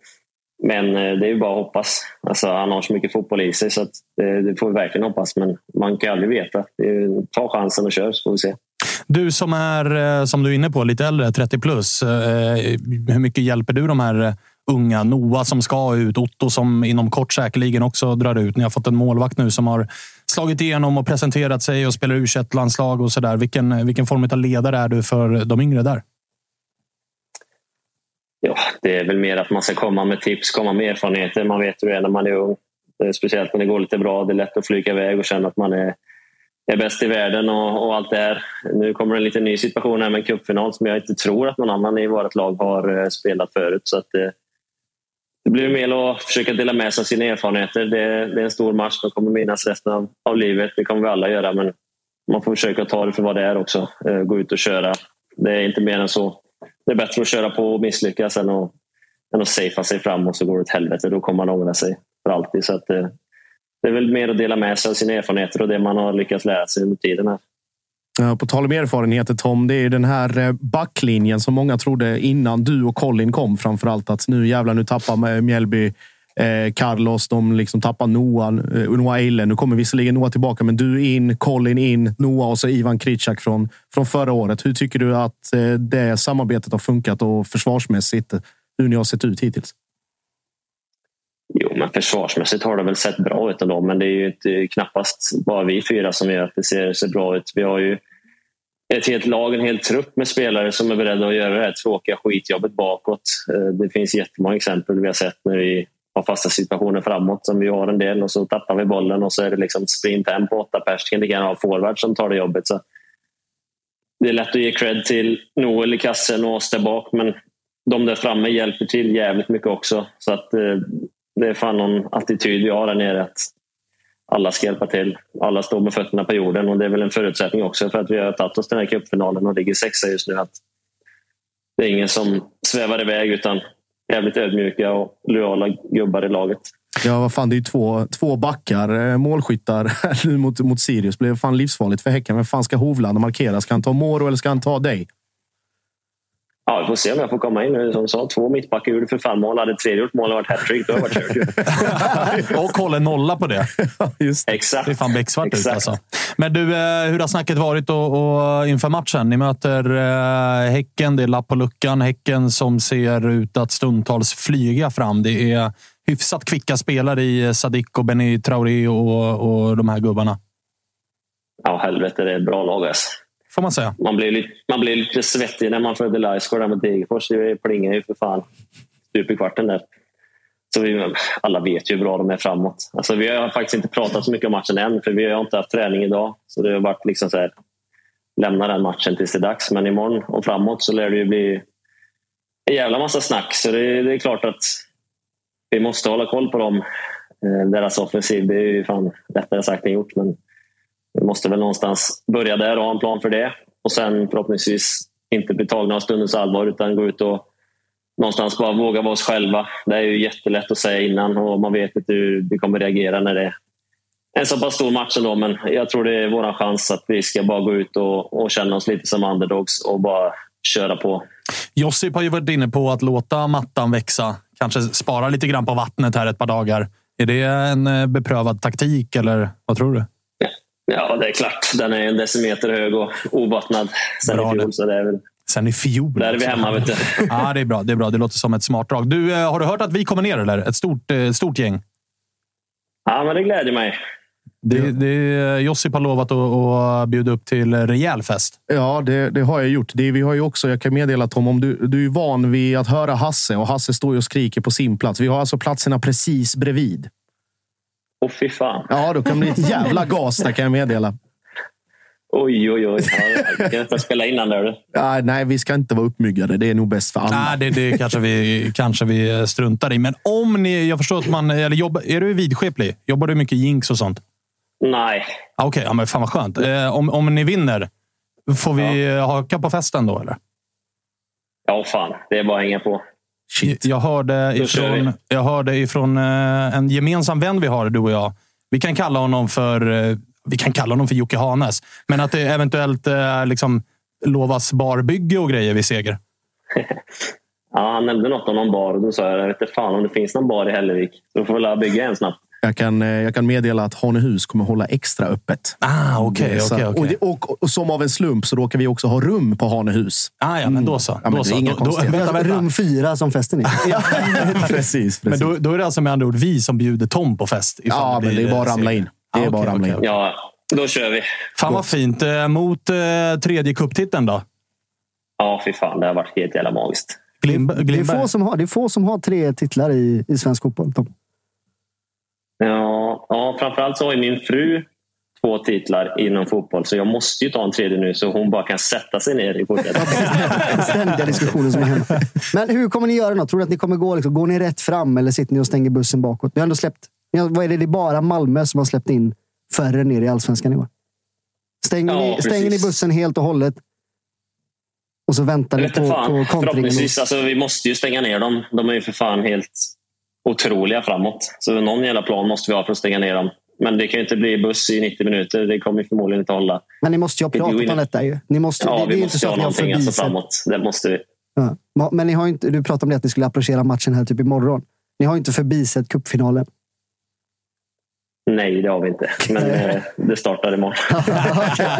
men eh, det är ju bara att hoppas. Alltså, han har så mycket fotboll i sig så det, det, får vi verkligen hoppas. Men man kan aldrig veta. Ta chansen och kör så får vi se. Du som är, eh, som du är inne på, lite äldre, 30 plus. Eh, hur mycket hjälper du de här eh, unga? Noah som ska ut, Otto som inom kort säkerligen också drar ut. Ni har fått en målvakt nu som har slagit igenom och presenterat sig och spelar u landslag och sådär. Vilken, vilken form av ledare är du för de yngre där? ja, det är väl mer att man ska komma med tips, komma med erfarenheter. Man vet hur det är när man är ung. Speciellt när det går lite bra. Det är lätt att flyga iväg och känna att man är, är bäst i världen och, och allt det här. Nu kommer en lite ny situation här med en cupfinal som jag inte tror att någon annan i vårt lag har eh, spelat förut. Så att det, eh, det blir mer att försöka dela med sig av sina erfarenheter. Det, det är en stor match, som kommer minnas resten av, av livet. Det kommer vi alla göra, men man får försöka ta det för vad det är också. Eh, gå ut och köra. Det är inte mer än så det är bättre att köra på och misslyckas än att, än att safea sig fram och så går det åt helvete. Då kommer man ångra sig för alltid. Så att eh, det är väl mer att dela med sig av sina erfarenheter och det man har lyckats lära sig under tiden. Här. På tal om erfarenheter Tom, det är den här eh, backlinjen som många trodde innan du och Colin kom framför allt att nu jävlar, nu tappar eh, Mjällby Eh, Carlos, de liksom tappar Noah, eh, Noah Eilen. Nu kommer visserligen Noah tillbaka, men du in, Colin in, Noah och så Ivan Kritschak från, från förra året. Hur tycker du att eh, det samarbetet har funkat och försvarsmässigt eh, hur ni har sett ut hittills? Jo, men försvarsmässigt har det väl sett bra ut ändå, men det är ju inte, eh, knappast bara vi fyra som gör att det ser, ser bra ut. Vi har ju ett helt lag, en hel trupp med spelare som är beredda att göra det här tråkiga skitjobbet bakåt. Eh, det finns jättemånga exempel vi har sett när vi har fasta situationer framåt som vi har en del och så tappar vi bollen och så är det liksom sprint hem på åtta pers. Det kan lika gärna ha forward som tar det jobbet. Så det är lätt att ge cred till Noel i kassen och oss där bak men de där framme hjälper till jävligt mycket också. Så att eh, det är fan någon attityd vi har där nere att alla ska hjälpa till. Alla står med fötterna på jorden och det är väl en förutsättning också för att vi har tagit oss till den här cupfinalen och ligger sexa just nu. Att det är ingen som svävar iväg utan jävligt ödmjuka och lojala gubbar i laget. Ja, vad fan, det är ju två, två backar, eh, målskyttar mot, mot Sirius. Det blev fan livsfarligt för Häcken. Vem fan ska Hovland markera? Ska han ta Moro eller ska han ta dig? Ja, vi får se om jag får komma in nu. Som sa, två mittbackar gjorde för fan mål. Hade tredje gjort mål och varit hattrick, då har jag varit kört. och håller nolla på det. Just det. Exakt. Det är fan becksvart ut alltså. Men du, eh, hur har snacket varit och, och inför matchen? Ni möter eh, Häcken. Det är lapp på luckan. Häcken som ser ut att stundtals flyga fram. Det är hyfsat kvicka spelare i Sadik och Benny Traoré och, och de här gubbarna. Ja, helvete. Det är ett bra lag alltså. Får man säga. Man blir lite, man blir lite svettig när man följde Laisgård där mot Degerfors. Det plingar ju för fan stup i kvarten där. Så vi, alla vet ju hur bra de är framåt. Alltså, vi har faktiskt inte pratat så mycket om matchen än, för vi har inte haft träning idag. Så det har varit liksom så här, lämna den matchen tills det är dags. Men imorgon och framåt så lär det ju bli en jävla massa snack. Så det, det är klart att vi måste hålla koll på dem. Eh, deras offensiv, det är ju fan lättare sagt än gjort. Men vi måste väl någonstans börja där och ha en plan för det. Och sen förhoppningsvis inte bli tagna av stundens allvar utan gå ut och någonstans bara våga vara oss själva. Det är ju jättelätt att säga innan och man vet inte hur vi kommer reagera när det är en så pass stor match ändå. Men jag tror det är vår chans att vi ska bara gå ut och, och känna oss lite som underdogs och bara köra på. Josip har ju varit inne på att låta mattan växa. Kanske spara lite grann på vattnet här ett par dagar. Är det en eh, beprövad taktik eller vad tror du? Ja, det är klart. Den är en decimeter hög och ovattnad sen Bra, i fjol. Så det är väl Sen i fjol. Där är vi hemma. Vet du. ja, det är bra. Det är bra. Det låter som ett smart drag. Du, eh, har du hört att vi kommer ner? Eller? Ett stort, eh, stort gäng. Ja, men det gläder mig. Det, det, Josip har lovat att, att bjuda upp till rejäl fest. Ja, det, det har jag gjort. Det, vi har ju också, jag kan meddela Tom, om du, du är van vid att höra Hasse och Hasse står och skriker på sin plats. Vi har alltså platserna precis bredvid. Åh, fy fan. Ja, då kan det bli ett jävla gas där kan jag meddela. Oj, oj, oj. Ja, jag kan spela innan där. Ja, nej, vi ska inte vara uppmyggade. Det är nog bäst för alla. Nej, det, det kanske, vi, kanske vi struntar i. Men om ni... Jag förstår att man... Eller jobba, är du vidskeplig? Jobbar du mycket jinx och sånt? Nej. Okej, okay, ja, men fan vad skönt. Eh, om, om ni vinner, får vi ja. haka på festen då, eller? Ja, fan. Det är bara att hänga på. Shit. Jag hörde ifrån, jag hörde ifrån eh, en gemensam vän vi har, du och jag. Vi kan kalla honom för eh, vi kan kalla honom för Jocke Hanes. Men att det eventuellt eh, liksom, lovas barbygge och grejer vid seger. ja, han nämnde något om någon bar och då sa jag, jag vet inte fan om det finns någon bar i Hällevik. Då får väl bygga en snabbt. Jag kan, eh, jag kan meddela att Hanehus kommer hålla extra öppet. Ah, okay, okay, okay. Och, och, och, som av en slump så råkar vi också ha rum på Hanehus. Ah, ja, men då så. Mm. Då så. Då, då, vänta, vänta. Rum fyra som festen är. ja, precis, precis. Men då, då, är det alltså med andra ord vi som bjuder Tom på fest? Ja, men det är bara att ramla in. Det är ah, bara ramla in. Ja, då kör vi. Fan vad fint. Eh, mot eh, tredje kupptiteln då? Ja, fy fan. Det har varit helt jävla magiskt. Glimb det, är få som har, det är få som har tre titlar i, i svensk fotboll. Tom. Ja, ja, framförallt så har ju min fru två titlar inom fotboll. Så jag måste ju ta en tredje nu så hon bara kan sätta sig ner i fortsättningen. Ständiga diskussioner som är hemma. Men hur kommer ni göra då? Tror du att ni kommer gå? Liksom, går ni rätt fram eller sitter ni och stänger bussen bakåt? Ni har ändå släppt... Vad är det? Det är bara Malmö som har släppt in färre ner i allsvenskan i år. Stänger, ja, ni, stänger ni bussen helt och hållet och så väntar ni på, fan. på kontringen? Alltså, vi måste ju stänga ner dem. De är ju för fan helt otroliga framåt. Så någon jävla plan måste vi ha för att stänga ner dem. Men det kan ju inte bli buss i 90 minuter. Det kommer förmodligen inte hålla. Men ni måste ju ha pratat om detta. Ju. Ni måste, ja, det, vi det är måste inte så ha någonting alltså framåt. Det måste vi. Ja. Men ni har inte, du pratade om det att ni skulle approchera matchen här typ imorgon. Ni har inte förbisett cupfinalen. Nej, det har vi inte. Men eh, det startar imorgon.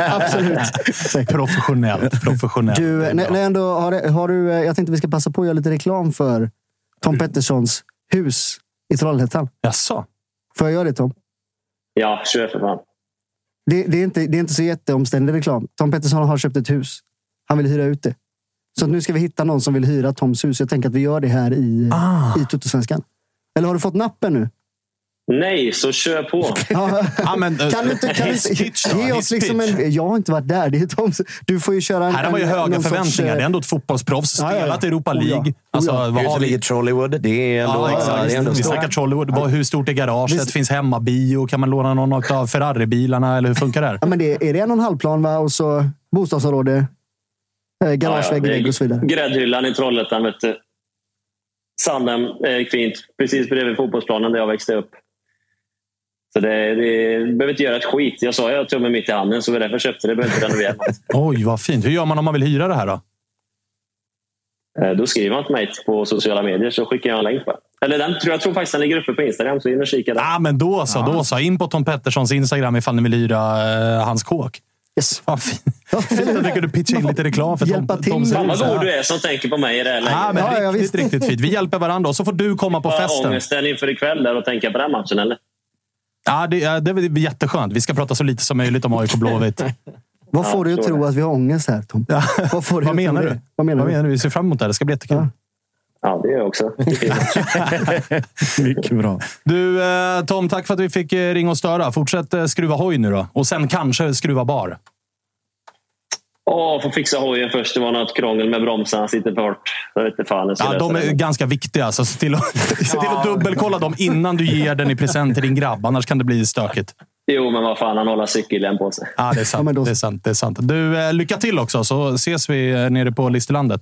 Absolut. Professionellt. professionellt. Du, när, när ändå har, har du, eh, jag tänkte vi ska passa på att göra lite reklam för Tom Petterssons hus i Trollhättan. Jaså? Får jag göra det Tom? Ja, kör för fan. Det, det, är inte, det är inte så jätteomständig reklam. Tom Pettersson har köpt ett hus. Han vill hyra ut det. Så nu ska vi hitta någon som vill hyra Toms hus. Jag tänker att vi gör det här i, ah. i Tuttosvenskan. Eller har du fått nappen nu? Nej, så kör på. ja, men, kan du inte, kan pitch, ge oss liksom en... Jag har inte varit där. Det är Tom, du får ju köra en... Här har man ju höga förväntningar. Sorts, det är ändå ett fotbollsproffs. Spelat ja, ja. Europa League. Oh, ja. Alltså, oh, ja. Hur ligger Trollywood? Det är ändå... Ja, ja, det är ändå vi snackar Trollywood. Hur stort är garaget? Visst. Finns hemmabio? Kan man låna någon av Ferrari-bilarna? Eller hur funkar det? Ja, men det, är det en och en halv plan va? och så bostadsområde, eh, garagevägg, ja, ja. och så vidare? Gräddhyllan i Trollhättan. Vet du. Sandhem är fint. Precis bredvid fotbollsplanen där jag växte upp. Så det, det behöver inte göra ett skit. Jag sa att jag har tummen mitt i handen, så det var därför jag köpte det. behöver inte renovera Oj, vad fint. Hur gör man om man vill hyra det här då? Eh, då skriver man till mig på sociala medier så skickar jag en länk. På. Eller den, jag tror faktiskt den ligger uppe på Instagram, så in och kika där. Ah, men då så, ja. då så. In på Tom Petterssons Instagram ifall ni vill hyra uh, hans kåk. Yes. Fan, fint. Fint att du kunde pitcha in lite reklam för Hjälpa Tom, till. Tom Fan vad god du är som tänker på mig i det här läget. Ja, men Ja, riktigt, riktigt fint. Vi hjälper varandra och så får du komma på festen. ångesten inför ikväll där och tänka på den matchen, eller? Ja, det, ja, det är jätteskönt. Vi ska prata så lite som möjligt om AIK Blåvitt. Vad får du att tro att vi har ångest här, Tom? Vad, får Vad menar du? det? Vad menar Vad du? menar du? Vi ser fram emot det. här. Det ska bli jättekul. Ja. Ja, det gör jag också. Mycket bra. Du, eh, Tom, tack för att vi fick eh, ringa och störa. Fortsätt eh, skruva hoj nu då. Och sen kanske skruva bar. Åh, får fixa hojen först. Det var något krångel med bromsarna. Sitter för hårt. Jag vet inte fan. Ja, de är det. ganska viktiga, så se till att, se till att dubbelkolla dem innan du ger den i present till din grabb. Annars kan det bli stökigt. Jo, men vad fan. Han håller cykelhjälm på sig. Ja, det är Ja, sant. men då- det är sant, det är sant. Du, eh, lycka till också, så ses vi eh, nere på Listerlandet.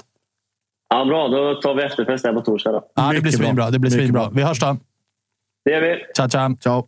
Ja, bra. Då tar vi efterfest där på torsdag. Då. Ja, det blir svinbra. Det blir svinbra. Vi hörs då. Det gör vi. Ciao, ciao. Ciao.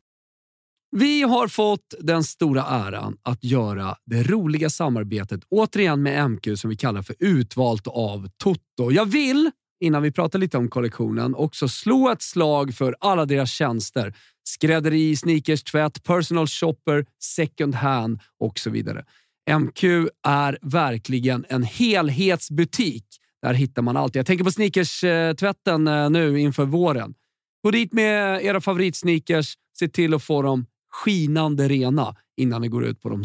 Vi har fått den stora äran att göra det roliga samarbetet återigen med MQ som vi kallar för Utvalt av Toto. Jag vill, innan vi pratar lite om kollektionen, också slå ett slag för alla deras tjänster. Skrädderi, sneakers, tvätt, personal shopper, second hand och så vidare. MQ är verkligen en helhetsbutik. Där hittar man allt. Jag tänker på sneakers-tvätten eh, nu inför våren. Gå dit med era favoritsneakers. Se till att få dem skinande rena innan vi går ut på de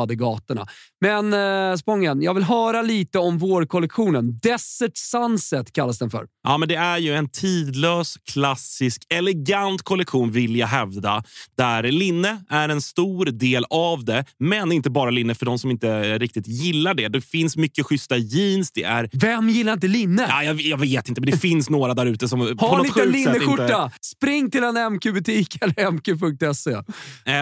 sopade gatorna. Men eh, Spången, jag vill höra lite om vårkollektionen. Desert Sunset kallas den för. Ja, men det är ju en tidlös, klassisk, elegant kollektion vill jag hävda. Där linne är en stor del av det, men inte bara linne för de som inte riktigt gillar det. Det finns mycket schyssta jeans. Det är... Vem gillar inte linne? Ja, jag, jag vet inte, men det finns några där ute som Har ni inte en sätt linneskjorta? inte... Spring till en MQ-butik eller mq.se. Eh,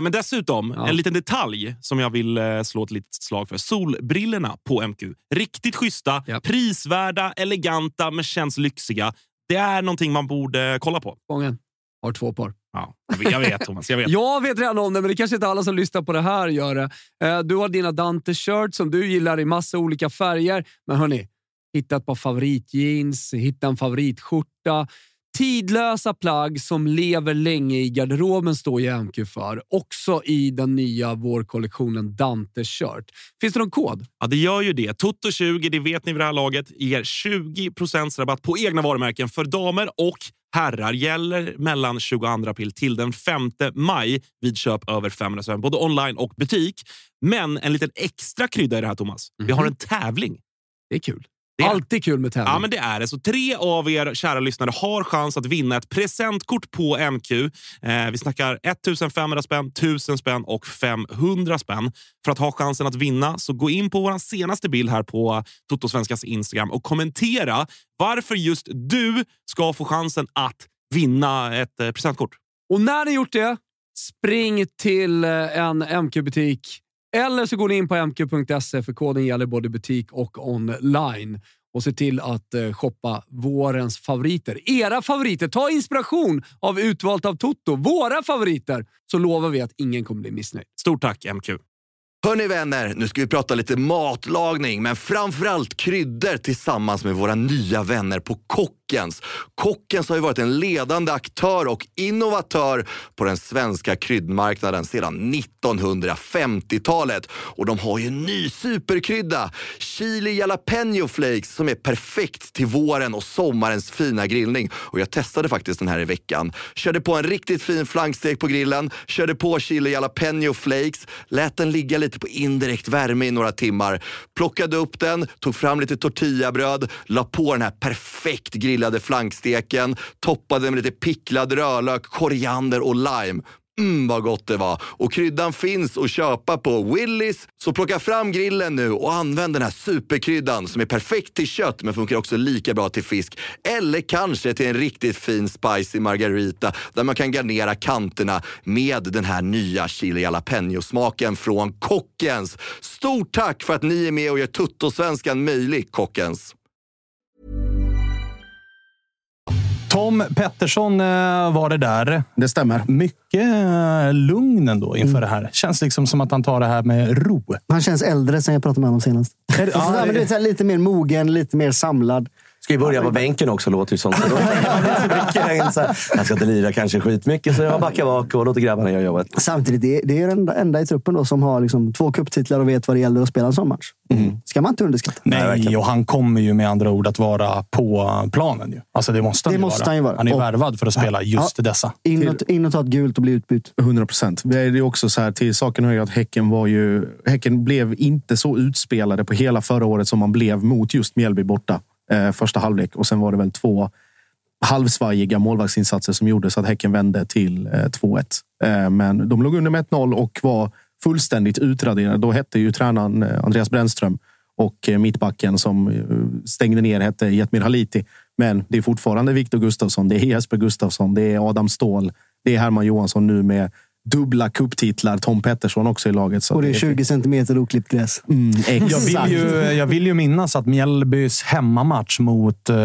Men dessutom, Ja. en liten detalj som jag vill eh, slå ett litet slag för. Solbrillorna på MQ. Riktigt schyssta, Japp. prisvärda, eleganta men känns lyxiga. Det är någonting man borde kolla på. Spången har två par. Ja, jag vet, jag vet Thomas. Jag vet. Jag vet redan om det, men det kanske inte alla som lyssnar på det här gör det. Eh, Du har dina Dante-shirts som du gillar i massa olika färger. Men hörni, hitta ett par favoritjeans, hitta en favoritskjorta. Tidlösa plagg som lever länge i garderoben står ju MQ för. Också i den nya vårkollektionen Dante Shirt. Finns det någon kod? Ja, det gör ju det. Toto20, det vet ni vid det här laget, ger 20 rabatt på egna varumärken för damer och herrar. Gäller mellan 22 april till den 5 maj vid köp över 500 spänn, både online och butik. Men en liten extra krydda i det här, Thomas. Vi har en tävling. Det är kul. Det är- Alltid kul med tävling. Ja, men det är det. Så tre av er kära lyssnare har chans att vinna ett presentkort på MQ. Eh, vi snackar 1500 spänn, 1000 spänn och 500 spänn. För att ha chansen att vinna så gå in på vår senaste bild här på Totosvenskans Instagram och kommentera varför just du ska få chansen att vinna ett eh, presentkort. Och när ni gjort det, spring till eh, en MQ-butik. Eller så går ni in på mq.se för koden gäller både butik och online. Och se till att eh, shoppa vårens favoriter. Era favoriter! Ta inspiration av Utvalt av Toto. Våra favoriter! Så lovar vi att ingen kommer bli missnöjd. Stort tack MQ! Hörni vänner, nu ska vi prata lite matlagning, men framförallt kryddor tillsammans med våra nya vänner på Kockens. Kockens har ju varit en ledande aktör och innovatör på den svenska kryddmarknaden sedan 1950-talet. Och de har ju en ny superkrydda, chili jalapeno flakes, som är perfekt till våren och sommarens fina grillning. Och jag testade faktiskt den här i veckan. Körde på en riktigt fin flankstek på grillen, körde på chili jalapeno flakes, lät den ligga lite lite på indirekt värme i några timmar. Plockade upp den, tog fram lite tortillabröd, la på den här perfekt grillade flanksteken, toppade med lite picklad rödlök, koriander och lime. Mm, vad gott det var. Och kryddan finns att köpa på Willys. Så plocka fram grillen nu och använd den här superkryddan som är perfekt till kött men funkar också lika bra till fisk. Eller kanske till en riktigt fin spicy margarita där man kan garnera kanterna med den här nya chili jalapeño-smaken från Kockens. Stort tack för att ni är med och gör Tuttosvenskan möjlig, Kockens. Tom Pettersson eh, var det där. Det stämmer. Mycket eh, lugn ändå inför det här. Känns liksom som att han tar det här med ro. Han känns äldre sen jag pratade med honom senast. Det- Alltså, ja, här, lite mer mogen, lite mer samlad. Ska ju börja på bänken också, låter det som. Så då så Jag ska inte lira kanske skitmycket, så jag backar bak och låter grabbarna göra jobbet. Samtidigt, det är, det är den enda, i truppen då som har liksom två cuptitlar och vet vad det gäller att spela en sån match. ska man inte underskatta. Nej, och han kommer ju med andra ord att vara på planen. Ju. Alltså det måste han, Det ju, måste vara. han ju vara. Han är Och- värvad för att spela just dessa. In och, in och ta ett gult och bli utbytt. 100 procent. Det är också så här till saken hör ju att Häcken var ju... Häcken blev inte så utspelade på hela förra året som man blev mot just Mjällby borta. Eh, första halvlek. Och sen var det väl två halvsvajiga målvaktsinsatser som gjorde så att Häcken vände till eh, 2-1. Eh, men de låg under med 1-0 och var fullständigt utraderade. Då hette ju tränaren eh, Andreas Brännström och eh, mittbacken som eh, stängde ner hette Jetmir Haliti. Men det är fortfarande Viktor Gustafsson, det är Jesper Gustafsson, det är Adam Ståhl, det är Herman Johansson nu med dubbla kupptitlar. Tom Pettersson också i laget. Så Och det är 20 centimeter oklippt gräs. Mm, Jag vill, ju, jag vill ju minnas att Mjällbys hemmamatch mot eh,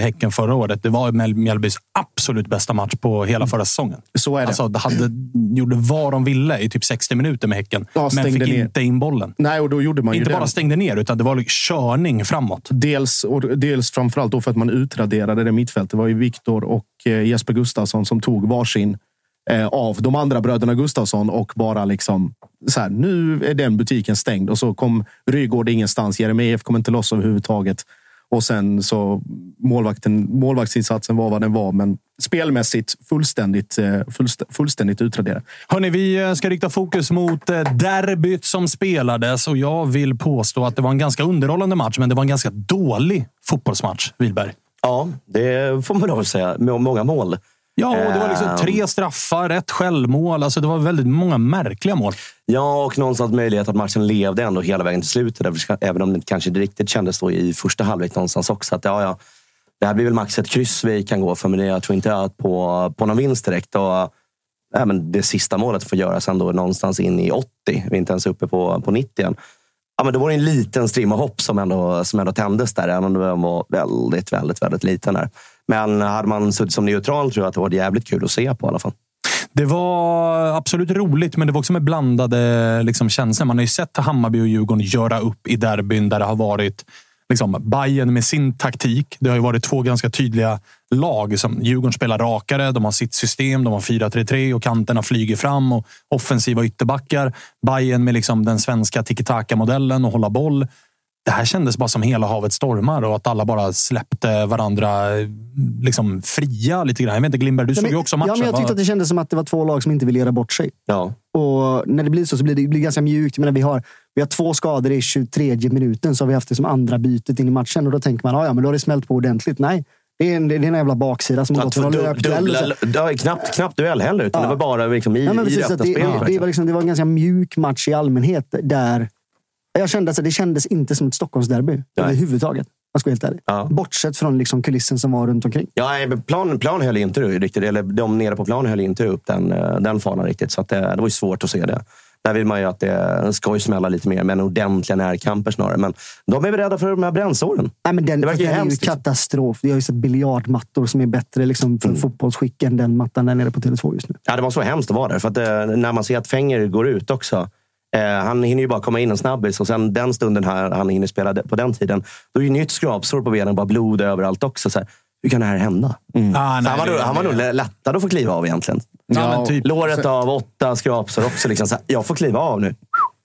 Häcken förra året, det var Mjäl- Mjällbys absolut bästa match på hela förra säsongen. Så är det. Alltså, de hade, gjorde vad de ville i typ 60 minuter med Häcken, Ja, men fick ner. inte in bollen. Nej, och då gjorde man ju Inte det. bara stängde ner, utan det var liksom körning framåt. Dels, och dels framförallt då för att man utraderade det mittfältet. Det var ju Viktor och eh, Jesper Gustafsson som tog varsin eh, av de andra bröderna Gustafsson och bara liksom så här, nu är den butiken stängd och så kom Rygård ingenstans. Jeremejeff kom inte loss överhuvudtaget. Och sen så målvakten, målvaktsinsatsen var vad den var, men spelmässigt fullständigt, eh, fullst- fullständigt utraderad. Hörni, vi eh, ska rikta fokus mot eh, derbyt som spelades och jag vill påstå att det var en ganska underhållande match, men det var en ganska dålig fotbollsmatch, Wilberg. Ja, det får man att säga. Med många mål. Ja, och det var liksom Ehm. tre straffar, ett självmål. Alltså det var väldigt många märkliga mål. Ja, och någonstans möjlighet att matchen levde ändå hela vägen till slutet. Även om det kanske inte riktigt kändes så i första halvlek någonstans också. Att, ja, ja, det här blir väl max ett kryss vi kan gå för, men jag tror inte att på, på någon vinst direkt. Och, ja, men det sista målet får göras ändå någonstans in i 80. Vi är inte ens uppe på, på 90 än. Ja, men det var en liten strimma hopp som ändå, som ändå tändes där, även om den var väldigt, väldigt, väldigt liten. Där. Men hade man suttit som neutral tror jag att det var jävligt kul att se på i alla fall. Det var absolut roligt, men det var också med blandade liksom, känslor. Man har ju sett Hammarby och Djurgården göra upp i derbyn där det har varit liksom, Bayern med sin taktik. Det har ju varit två ganska tydliga lag. Som Djurgården spelar rakare, de har sitt system, de har 4-3-3 och kanterna flyger fram och offensiva ytterbackar. Bayern med liksom den svenska tiki-taka-modellen och hålla boll. Det här kändes bara som hela havet stormar och att alla bara släppte varandra liksom fria lite grann. Jag vet inte, Glimberg, du såg ju också matchen. Ja, men jag tyckte att det kändes som att det var två lag som inte ville göra bort sig. Ja. Och när det blir så, så blir det, det blir ganska mjukt. Menar, vi, har, vi har två skador i 23 minuten, så har vi haft det som andra bytet in i matchen. Och då tänker man, "Ah, ja, men då har det smält på ordentligt. Nej, det är en, det är en jävla baksida som har gått från Du- löpduell. knappt, knappt duell heller, utan Ja. det var bara liksom i, Ja, men i det precis, det, det, var liksom, det var en ganska mjuk match i allmänhet. Där jag kände att det kändes inte som ett Stockholmsderby överhuvudtaget. Jag ska vara helt ärlig. Ja. Bortsett från liksom kulissen som var runt omkring. Ja, nej, plan, plan höll inte riktigt, eller de nere på planen höll inte upp den, eh, den fanan riktigt. Så det, det var ju svårt att se det. Där vill man ju att det ska ju smälla lite mer, men ordentliga närkamper snarare. Men de är beredda för de här brännsåren. Nej, men den, Det verkar ju den är ju hemskt, liksom. katastrof. Vi har ju sett biljardmattor som är bättre liksom, för fotbollsskick än den mattan där nere på Tele2 just nu. Ja, det var så hemskt att vara där. För att, eh, när man ser att Fenger går ut också. Eh, han hinner ju bara komma in en snabbis och sen den stunden här, han hinner spela på den tiden. Då är ju nytt skrapsår på benen, bara blod överallt också. Så här, hur kan det här hända? Ah, Så nej, han var, det- han var nog lättare att få kliva av egentligen. Ja, typ. Låret av åtta skrapsår också. Liksom, så här, jag får kliva av nu.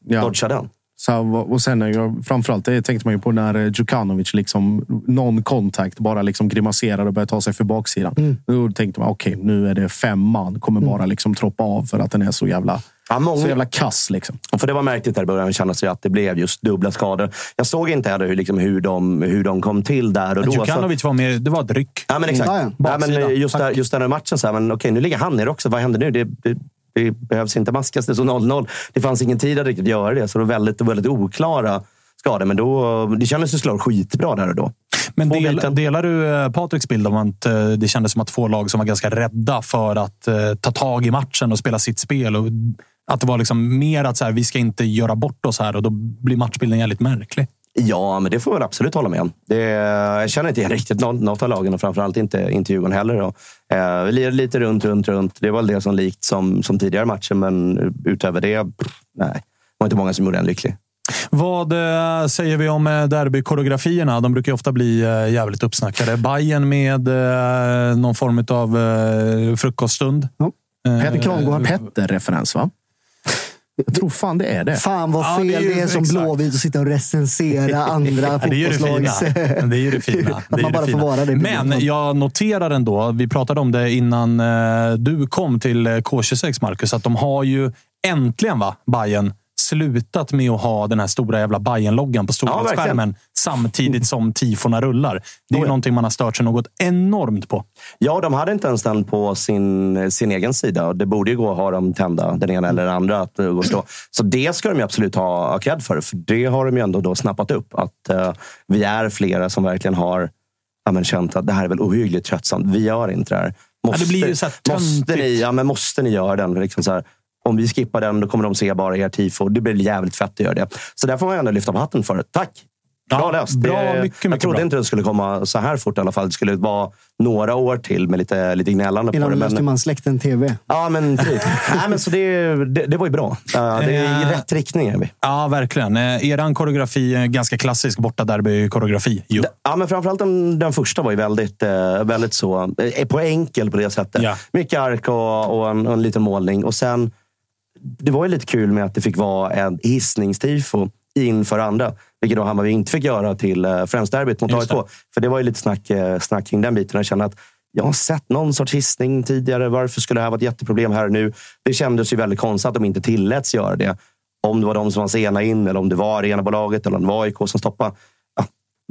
Ja. Dodga den. Så, och sen framförallt det tänkte man ju på när eh, Djukanovic liksom non contact bara liksom grimaserade och började ta sig för baksidan. Då tänkte man okej, nu är det fem man kommer bara liksom troppa av för att den är så jävla, Ja, många- så jävla kass. Liksom. Och För det var märkligt där i början, kändes det att det blev just dubbla skador. Jag såg inte heller hur, liksom, hur, de, hur de kom till där och då. Så, Djukanovic var mer, det var ett ryck. ja, men exakt. Ja, ja. Men just, där, just den här matchen, så här, men okej, nu ligger han ner också. Vad händer nu? Det, det, det behövs inte maskas. Det är så 0-0. Det fanns ingen tid att riktigt göra det, så det var väldigt, väldigt oklara skador. Men då, det kändes ju såklart skitbra där och då. Men del, delar du eh, Patriks bild om att eh, det kändes som att två lag som var ganska rädda för att eh, ta tag i matchen och spela sitt spel? Och att det var liksom mer att så här, vi ska inte göra bort oss här och då blir matchbilden jävligt märklig. Ja, men det får jag absolut hålla med om. Det, jag känner inte igen riktigt något, något av lagen och framförallt inte, inte Djurgården heller. Då. Eh, vi lirade lite runt, runt, runt. Det var väl det som likt som, som tidigare matcher, men utöver det, pff, nej. Det var inte många som gjorde en lycklig. Vad eh, säger vi om eh, derbykoreografierna? De brukar ju ofta bli eh, jävligt uppsnackade. Bayern med någon form av frukoststund. Ja. Peter Krongo har Petter-referens, va? Jag tror fan det är det. Fan vad Ja, fel det det är är, ju- som exakt. Blåvitt att sitta och recensera andra Ja, det är ju det fina. fotbollslags... Det är ju det fina. Det är man det bara får fina. vara det. Men jag noterar ändå, vi pratade om det innan eh, du kom till eh, K26, Marcus, att de har ju äntligen, va, Bayern slutat med att ha den här stora jävla Bayern-loggan på storbildsskärmen samtidigt som tifona rullar. Det är ju någonting man har stört sig något enormt på. Ja, de hade inte ens den på sin, sin egen sida. Och Det borde ju gå att ha dem tända, den ena eller den andra. Att eh, gå stå. Så det ska de ju absolut ha, cred för. För det har de ju ändå då snappat upp. Att eh, vi är flera som verkligen har ja, men känt att det här är väl ohyggligt tröttsamt. Vi gör inte det här. Måste, det blir ju så måste, ni, ja, men måste ni göra den? Liksom så här, om vi skippar den, då kommer de se bara er tifo. Det blir jävligt fett att göra det. Så där får man ändå lyfta på hatten för. Tack! Bra Ja, löst. bra, Det- mycket, jag mycket trodde bra. inte det skulle komma så här fort i alla fall. Det skulle vara några år till med lite, lite gnällande på Innan det. löste Men, man släkten TV. ja, men typ. Nej, men så det, det, det var ju bra. Det är i Eh. rätt riktning. Är vi. Ja, verkligen. Eh, eran koreografi är ganska klassisk bortaderby-koreografi. ju. Ja, men framförallt den, den första var ju väldigt, eh, väldigt så, på enkel på det sättet. Ja. Mycket ark och, och, en, och en liten målning. Och sen, det var ju lite kul med att det fick vara en hissningstifo inför andra. Vilket då Hammarby inte fick göra till eh, Friends-derbyt mot AIK. För det var ju lite snack, eh, snack kring den biten. Jag kände att jag har sett någon sorts hissning tidigare. Varför skulle det här vara ett jätteproblem här och nu? Det kändes ju väldigt konstigt att de inte tilläts göra det. Om det var de som var sena in eller om det var arenabolaget eller om det var AIK som stoppade.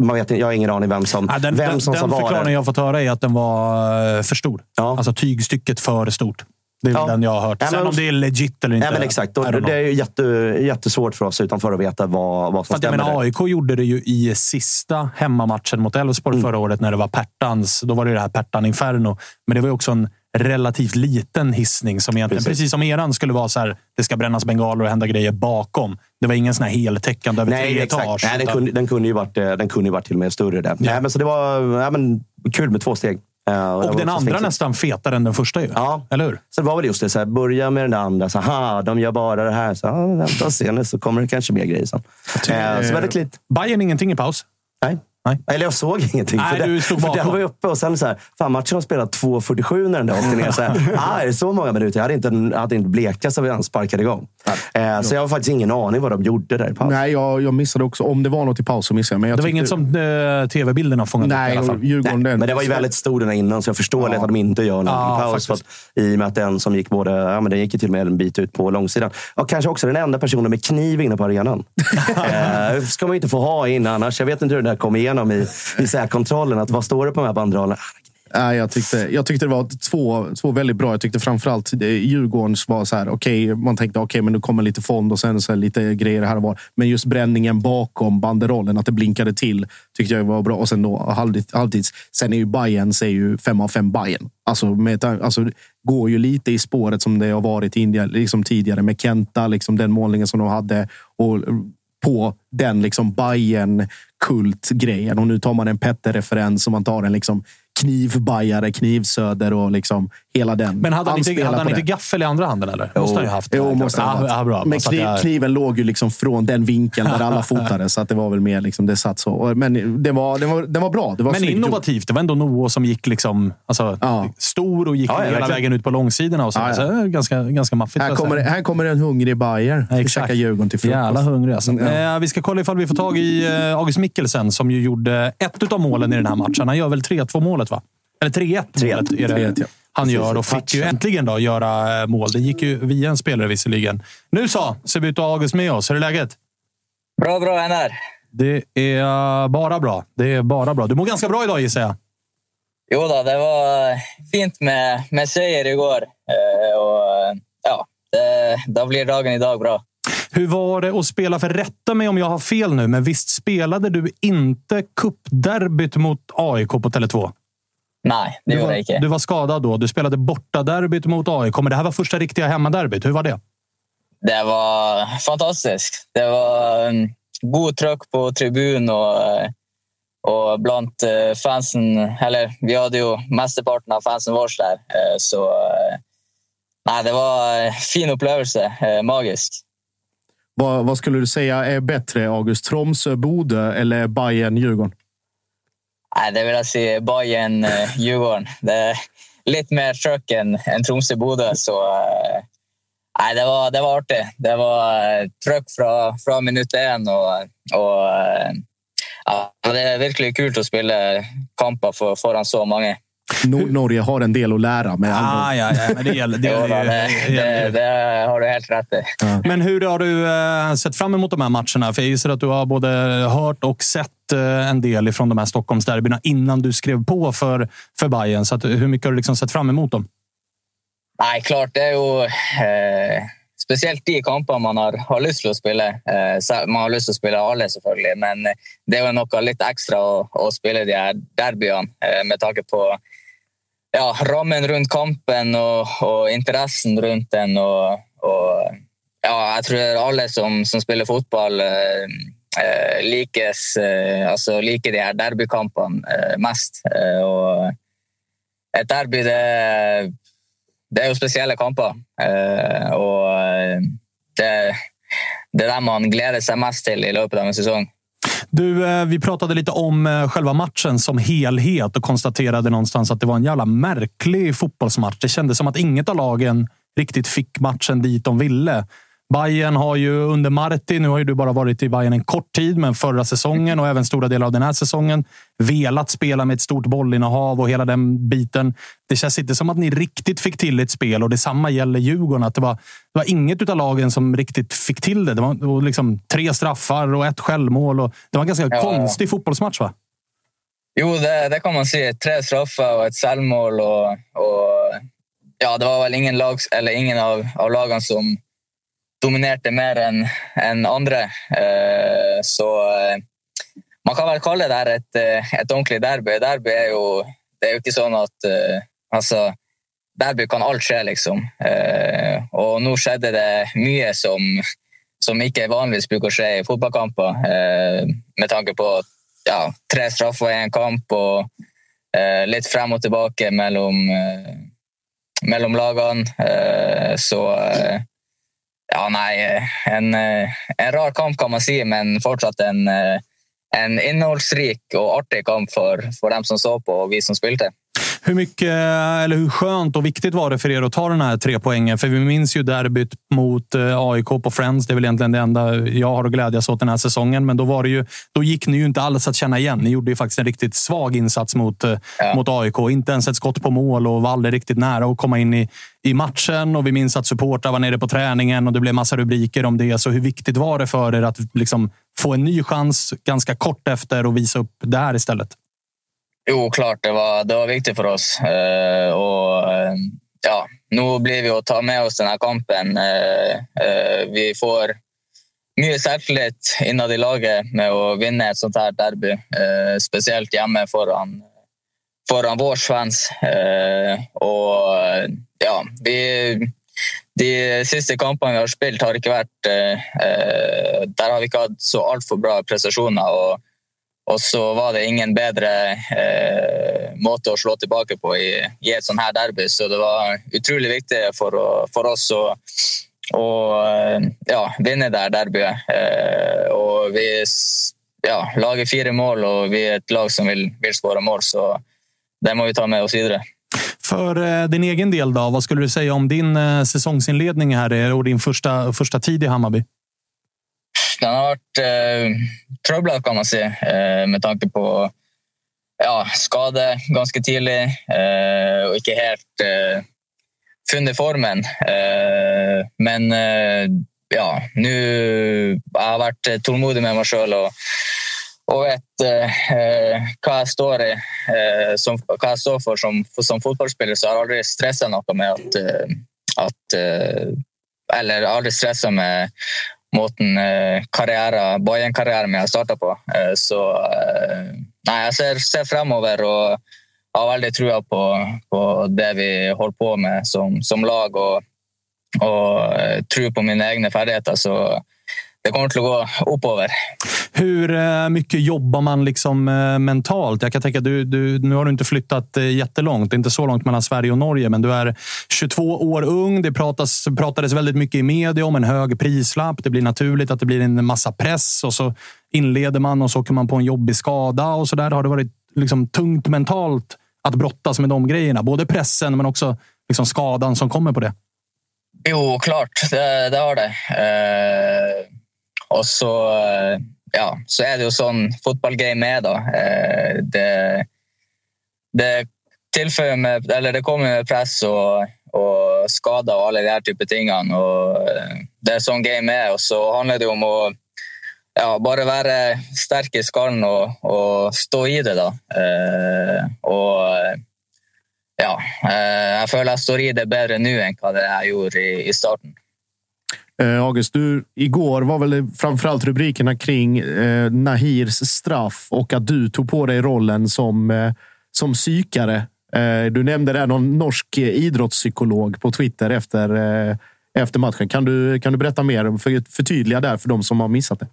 Man vet, jag har ingen aning vem som, Ja, den vem den, som den sa vad. förklaringen jag fått höra är att den var eh, för stor. Ja. Alltså tygstycket för stort. Det är Ja. den jag har hört. Ja, Sen men- om det är legit eller inte. Nej, men exakt. Och det är ju jätte, jättesvårt för oss utanför att veta vad, vad som jag stämmer. menar. AIK gjorde det ju i sista hemmamatchen mot Elfsborg Mm. förra året när det var Pertans. Då var det det här Pertan Inferno. Men det var ju också en relativt liten hissning som egentligen, Precis. precis, som eran, skulle vara så här. Det ska brännas bengaler och hända grejer bakom. Det var ingen sån här heltäckande över Nej, tre exakt. etage. Nej, den, utan- kunde, den, kunde ju varit, eh, den kunde ju varit till och med större. Där. Nej, men så det var ja, men, kul med två steg. Det var och den andra sminkigt. nästan fetare än den första ju. Ja. Eller hur? Så det var väl just det, så här, börja med den andra. Så, aha, de gör bara det här. Så, vänta och se nu så kommer det kanske mer grejer sen. Eh, så väldigt lite. Bayern ingenting i paus. Nej. Nej. Eller jag såg ingenting. Nej, för du för den var ju uppe och sen så här, fan matchen har spelat 2.47 när den där åkte ner. Så här, ah, är det så många minuter? Jag hade inte, jag hade inte blekast av han sparkade igång. Eh, så jag har faktiskt ingen aning vad de gjorde där i paus. Nej, jag, jag missade också. Om det var något i paus så missade jag. Men jag Det var tyckte- inget som eh, tv-bilderna fångade upp i Nej, alla fall. Djurgården... Nej, den- men det var ju väldigt stor den innan, så jag förstår lätt att de inte gör någon Ja, paus. Att, I och med att den som gick både, ja, men den gick ju till och med en bit ut på långsidan. Och kanske också den enda personen med kniv inne på arenan. eh, ska man ju inte få ha in annars. Jag vet inte hur det där kom igenom i, i kontrollen Att vad står det på de här banderollerna? Nej, jag, tyckte, jag tyckte det var två, två väldigt bra. Jag tyckte framförallt eh, Djurgårdens var så här, okej, man tänkte okej, men nu kommer lite fond och sen så här, lite grejer här och var. Men just bränningen bakom banderollen, att det blinkade till, tyckte jag var bra. Och sen då halvtids. Sen är ju Bayern är ju fem av fem Bayern. Alltså, med, alltså, går ju lite i spåret som det har varit i Indien, liksom tidigare med Kenta, liksom den målningen som de hade. Och på den liksom bayern kultgrejen Och nu tar man en Petter-referens och man tar en liksom knivbajare, knivsöder och liksom hela den. Men hade han, inte, spelar hade han inte gaffel i andra handen eller? Måste han ju haft. Jo, måste han ja, ha haft. ja, bra. Men kniv, jag- kniven låg ju liksom från den vinkeln där alla fotade. så att det var väl mer liksom, det satt så. Men det var, det var, det var bra. Det var Men snyggt innovativt. Det var ändå Noah som gick liksom, alltså, stor och gick Ja, ja, hela vägen ut på långsidorna. Och så. Ja, ja. Så ganska, ganska maffigt. Här kommer, här kommer en hungrig Bayer. Ja, Vi exakt. käkar Djurgården till frukost. Jävla hungrig alltså. Ja. eh, Vi ska kolla ifall vi får tag i eh, August Mikkelsen som ju gjorde ett av målen i den här matchen. Han gör väl 3-2 målet, va? Eller 3-1 målet är det 3-1, ja. Han gör och fick ju äntligen då göra eh, mål. Det gick ju via en spelare visserligen. Nu så, ser vi ut att ha August med oss. Hur är läget? Bra, bra NR. Det är bara bra. Det är bara bra. Du mår ganska bra idag gissar jag. Jo då, det var fint med, med seger igår. Eh, och, ja, det, då blir dagen idag bra. Hur var det att spela? För rätta mig om jag har fel nu, men visst spelade du inte cupderbyt mot AIK på Tele2? Nej, det gjorde var, jag inte. Du var skadad då. Du spelade bortaderbyt mot AIK, men det här var första riktiga hemmaderbyt. Hur var det? Det var fantastiskt. Det var en god tryck på tribun och, eh, och bland eh, fansen. Eller vi hade ju mesteparten av fansen vår där. Eh, Så nej, det var en fin upplevelse. Magiskt. Vad, vad skulle du säga är bättre, August? Tromsö, Bodö eller Bayern, Djurgården? Nej, det vill jag säga Bayern eh, Djurgården. Det är lite mer tryck än, än Tromsö-Bodø. Eh, nej, det, var, det var artigt. Det var eh, tryck från, från minut en. Och, och, eh, ja, det är verkligen kul att spela kamper för, föran så många. Nor- Norge har en del att lära. Med Ah, ja, ja, men det gäller, det, gäller det, ju- det, det har du helt rätt i. Men hur har du eh, sett fram emot de här matcherna? För jag gissar att du har både hört och sett eh, en del från de här Stockholmsderbyna innan du skrev på för, för Bayern. Så att, hur mycket har du liksom sett fram emot dem? Nei, klart det er jo eh, Spesielt de kampene man har, har til å spille. Eh, man har lyst til å spille alle, selvfølgelig, men det er jo noe litt ekstra å, å spille de her derbyene eh, med tanke på ja, rammen runt kampen och, och interessen runt den. Och, och, ja, jag tror alla som, som spelar fotboll eh, eh, likes, eh, alltså liker de här derbykampene eh, mest. Eh, och et derby, det det er jo spesielle kamper. eh, Og eh, det, det er det man gleder seg mest til i løpet av en sesong. Du, eh, vi pratade lite om eh, själva matchen som helhet och konstaterade någonstans att det var en jävla märklig fotbollsmatch. Det kändes som att inget av lagen riktigt fick matchen dit de ville. Bayern har ju under Marti, nu har ju du bara varit i Bayern en kort tid, men förra säsongen och även stora delar av den här säsongen velat spela med ett stort bollinnehav och hela den biten. Det känns inte som att ni riktigt fick till ett spel och detsamma gäller Djurgården. Att det, var, det var inget av lagen som riktigt fick till det. Det var och liksom tre straffar och ett självmål. Och det var en ganska Ja. konstig fotbollsmatch, va? Jo, det, det kan man si. Tre straffer og et selvmål. Og, og ja, det var vel ingen, lag, eller ingen av, av lagene som dominerte mer enn enn andre. Eh, så eh, man kan vel kalle det her et, et eh, ordentlig derby. Derby er jo Det er jo ikke sånn at Altså, derby kan alt skje, liksom. Eh, og nå skjedde det mye som, som ikke vanligvis bruker å skje i fotballkamper, med tanke på ja, tre straffer i en kamp og lite litt frem og tilbake mellom, mellom lagene. Så ja, nej, en, eh, en rar kamp kan man si, men fortsatt en, eh, en innehållsrik och artig kamp för, för dem som såg på och vi som spelade. Hur mycket, eller hur skönt och viktigt var det för er att ta den här tre poängen? För vi minns ju derbyt mot eh, AIK på Friends. Det är väl egentligen det enda jag har att glädjas åt den här säsongen. Men då, var det ju, då gick ni ju inte alls att känna igen. Ni gjorde ju faktiskt en riktigt svag insats mot, eh, ja. mot AIK. Inte ens ett skott på mål och var aldrig riktigt nära att komma in i, i matchen. Och vi minns att supportrar var nere på träningen och det blev massa rubriker om det. Så hur viktigt var det för er att liksom få en ny chans ganska kort efter och visa upp det här istället? Jo, klart det var, det var viktigt för oss. Eh, och, eh, ja, nu blir vi att ta med oss den här kampen. Eh, eh vi får mycket självtillit innan i laget med att vinna ett sånt här derby. Eh, speciellt hemma föran, föran vår fans. och ja, vi, de sista kamperna vi har spelat har inte varit... där har vi inte haft så alltför bra prestationer. Och, och så var det ingen bättre eh, måte att slå tillbaka på i, i ett sånt här derby. Så det var otroligt viktigt för, för oss att och, eh, ja, vinna det här derbyt. Eh, och vi ja, lager fyra mål och vi är ett lag som vill, vill skåra mål. Så det måste vi ta med oss vidare. För eh, din egen del, då, vad skulle du säga om din eh, säsongsinledning här och din första, första tid i Hammarby? Den har varit eh, tröblad kan man säga eh, med tanke på ja, skade ganska tidigt eh, och inte helt eh, funnit formen. Eh, men eh, ja, nu har jag varit tålmodig med mig själv och, och vet eh, vad jag står i, eh, som, vad jag står för som, som fotbollsspelare så har jag aldrig stressat något med att, eh, att eh, eller aldrig stressat med måten en eh, karriär, Bayern-karriären min har startar på. Eh, så eh, nej, jag ser, ser framåt och har väldigt tro på, på det vi håller på med som, som lag och, och tror på mina egna färdigheter. Så det kommer att gå uppöver. Hur eh, mycket jobbar man liksom eh, mentalt? Jag kan tänka, du, du, nu har du inte flyttat eh, jättelångt. Det är inte så långt mellan Sverige och Norge, men du är 22 år ung. Det pratas, pratades väldigt mycket i media om en hög prislapp. Det blir naturligt att det blir en massa press och så inleder man och så åker man på en jobbig skada och så där. Har det varit liksom tungt mentalt att brottas med de grejerna? Både pressen, men också liksom skadan som kommer på det. Jo, klart. Det, det har det. Eh och så, eh, ja, så är det ju sån fotbollgame är då. Eh, det, det tillför med, eller det kommer med press och, och skada och alla de här typen av ting. Och eh, det är sån game med och så handlar det om att ja, bara vara stark i skallen och, och stå i det. Då. och ja, jag känner att jag står i det bättre nu än vad jag gjorde i, i starten. Eh, August, du, igår var väl framförallt rubrikerna kring eh, Nahirs straff och att du tog på dig rollen som, eh, som psykare. Eh, du nämnde där någon norsk eh, idrottspsykolog på Twitter efter, eh, efter matchen. Kan du, kan du berätta mer? För, förtydliga där för de som har missat det.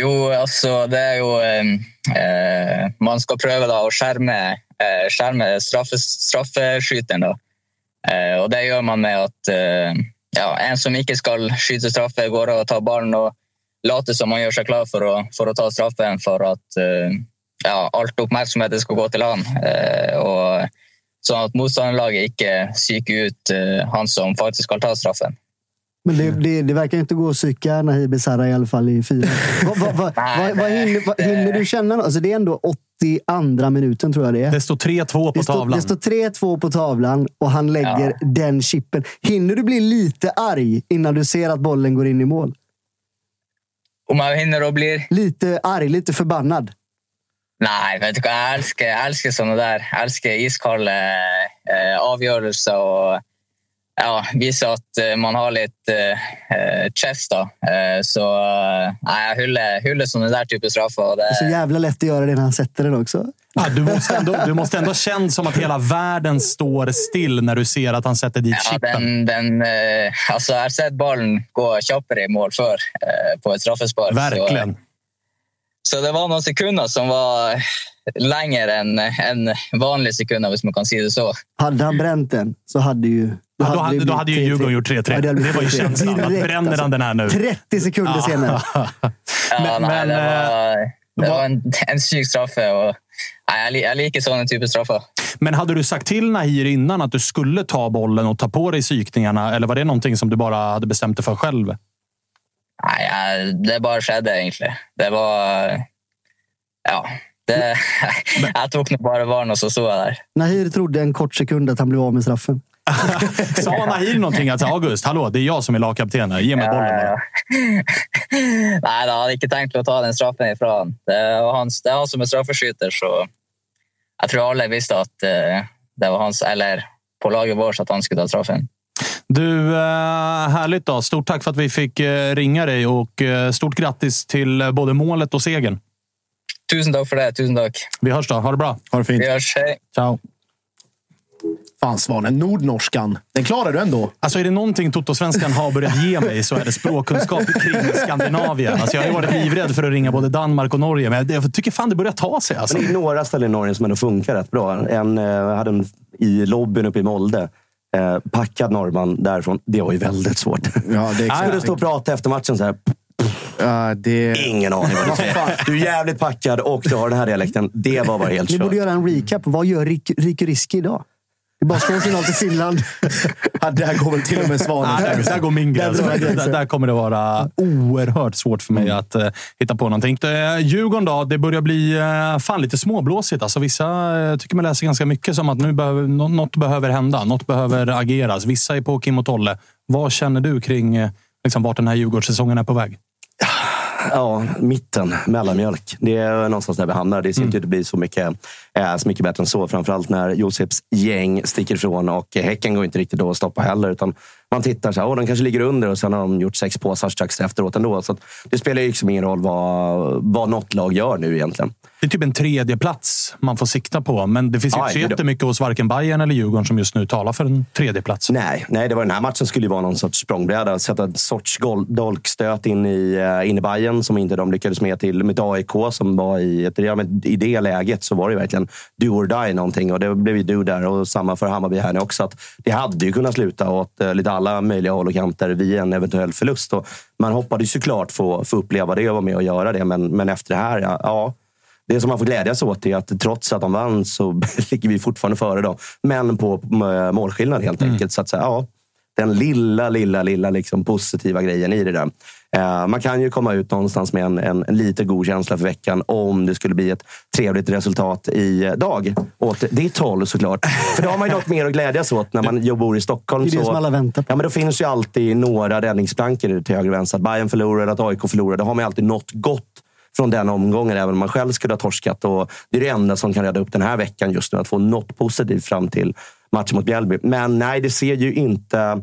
Jo, alltså det är ju... Ehm, eh, man ska pröva då att skärma, eh, skärma straffskytten. Då. Eh, och det gör man med att eh, ja, en som inte ska skjuta straffer går och tar bollen och låter som man gör sig klar för att, för att ta straffen för att eh, ja, allt uppmärksamhet ska gå till han. Eh, och så att motståndarlaget inte psyker ut eh, han som faktiskt ska ta straffen. Men det, det, det, verkar inte gå att psyka Nahir Besara i alla fall i fyra. vad, vad, vad, vad, hinner, hinner du känna? Alltså det är ändå 82 minuten tror jag det är. Det står 3-2 på tavlan. Det står 3-2 på tavlan och han lägger ja. den chippen. Hinner du bli lite arg innan du ser att bollen går in i mål? Om man hinner och blir... Lite arg, lite förbannad. Nej, vet du? Jag älskar, jag älskar sådana där. Jag älskar iskalla eh, avgörelser och ja, visa att eh, man har lite eh, chest. Då. Eh, så eh, jag hyllar, hyllar sådana där typer av straffar. Det... det är så jävla lätt att göra det när han sätter den också. Ja, du, måste ändå, du måste ändå känna som att hela världen står still när du ser att han sätter dit ja, chippen. Den, den, eh, alltså, jag har sett bollen gå tjoppare i mål för eh, på ett straffespark. Verkligen. Så, så det var några sekunder som var längre än en vanlig sekund, om man kan säga det så. Hade han bränt den så hade ju då hade, då hade, då hade ju Djurgården gjort 3-3. det, det var ju känslan. Bränner han den här nu? 30 sekunder senare. men, men, det, var, det var en, en syk straffe. Och, nej, jag, jag liker sådana typer straffer. Men hade du sagt till Nahir innan att du skulle ta bollen och ta på dig psykningarna? Eller var det någonting som du bara hade bestämt dig för själv? Nej, det bara skedde egentligen. Det var... Ja. Det, jag tog nog bara varn och så stod jag där. Nahir trodde en kort sekund att han blev av med straffen. Sa Nahir någonting? Att August, hallå, det är jag som är lagkapten här. Ge mig bollen bara. Nej, jag hade inte tänkt att ta den straffen ifrån. Det var han, det är han som är straffskytter, så jag tror alla visste att eh, det var hans, eller på laget vårt, att han skulle ta straffen. Du, eh, härligt då. Stort tack för att vi fick eh, ringa dig och stort grattis till både målet och segern. Tusen tack för det. Tusen tack. Vi hörs då. Ha det bra. Ha det fint. Vi hörs. Hej. Ciao. Fan Svanen, nordnorskan. Den klarar du ändå. Alltså är det någonting Toto-svenskan har börjat ge mig så är det språkkunskap kring Skandinavien. Alltså jag har ju varit livrädd för att ringa både Danmark och Norge, men jag tycker fan det börjar ta sig. Alltså. Men det är några ställen i Norge som ändå funkar rätt bra. En eh, hade en i lobbyn uppe i Molde. Eh, packad norrman därifrån. Det var ju väldigt svårt. Ja, det är Jag skulle stå och prata efter matchen så här. Ja, det... Ingen aning vad du säger. Du är jävligt packad och du har den här dialekten. Det var bara helt Ni borde kört. göra en recap. Vad gör Rik- Riku Riski idag? Det är bara slå en signal till Finland. Ja, där går väl till och med Svanen. Nej, där, där går min gräns. Där Där, där kommer det vara oerhört svårt för mig att eh, hitta på någonting. Uh, Djurgården då, det börjar bli uh, fan lite småblåsigt. Alltså, vissa uh, tycker man läser ganska mycket som att nu behöver, nå- något behöver hända. Något behöver ageras. Vissa är på Kim och Tolle. Vad känner du kring uh, liksom, vart den här Djurgårdssäsongen är på väg? Ja, mitten. Mellanmjölk. Det är någonstans där vi hamnar. Det ser inte ut att bli så mycket, eh, så mycket bättre än så. Framförallt när Josefs gäng sticker ifrån och Häcken går inte riktigt att stoppa heller. Utan man tittar så här, oh, de kanske ligger under och sen har de gjort sex påsar strax efteråt ändå. Så det spelar ju liksom ingen roll vad, vad något lag gör nu egentligen. Det är typ en tredje plats man får sikta på, men det finns ju Ja, inte så jättemycket hos varken Bayern eller Djurgården som just nu talar för en tredje plats. Nej, nej det var den här matchen skulle ju vara någon sorts språngbräda. Sätta en sorts dolkstöt in i, uh, in i Bayern som inte de lyckades med till med AIK som var i, ett, ja, men i det läget så var det verkligen do or die någonting och det blev ju do där och samma för Hammarby här nu också. Att det hade ju kunnat sluta åt uh, lite alla möjliga håll och kanter vid en eventuell förlust. Och man hoppades såklart få, få uppleva det och vara med och göra det, men, men efter det här, ja det som man får glädjas åt är att trots att de vann så ligger vi fortfarande före dem. Men på eh, målskillnad helt enkelt. Så att säga, ja, den lilla, lilla, lilla liksom positiva grejen i det där. Eh, man kan ju komma ut någonstans med en, en, en lite god känsla för veckan om det skulle bli ett trevligt resultat i dag. Åt ditt håll såklart. För då har man ju något mer att glädjas åt när man bor i Stockholm. Det är det så, som alla väntar på. Ja, men då finns ju alltid några räddningsplankor till höger och vänster. Att Bayern förlorar eller att AIK förlorar. Då har man ju alltid något gott från den omgången, även om man själv skulle ha torskat. Och det är det enda som kan rädda upp den här veckan just nu, att få något positivt fram till matchen mot Bjällby. Men nej, det ser ju inte...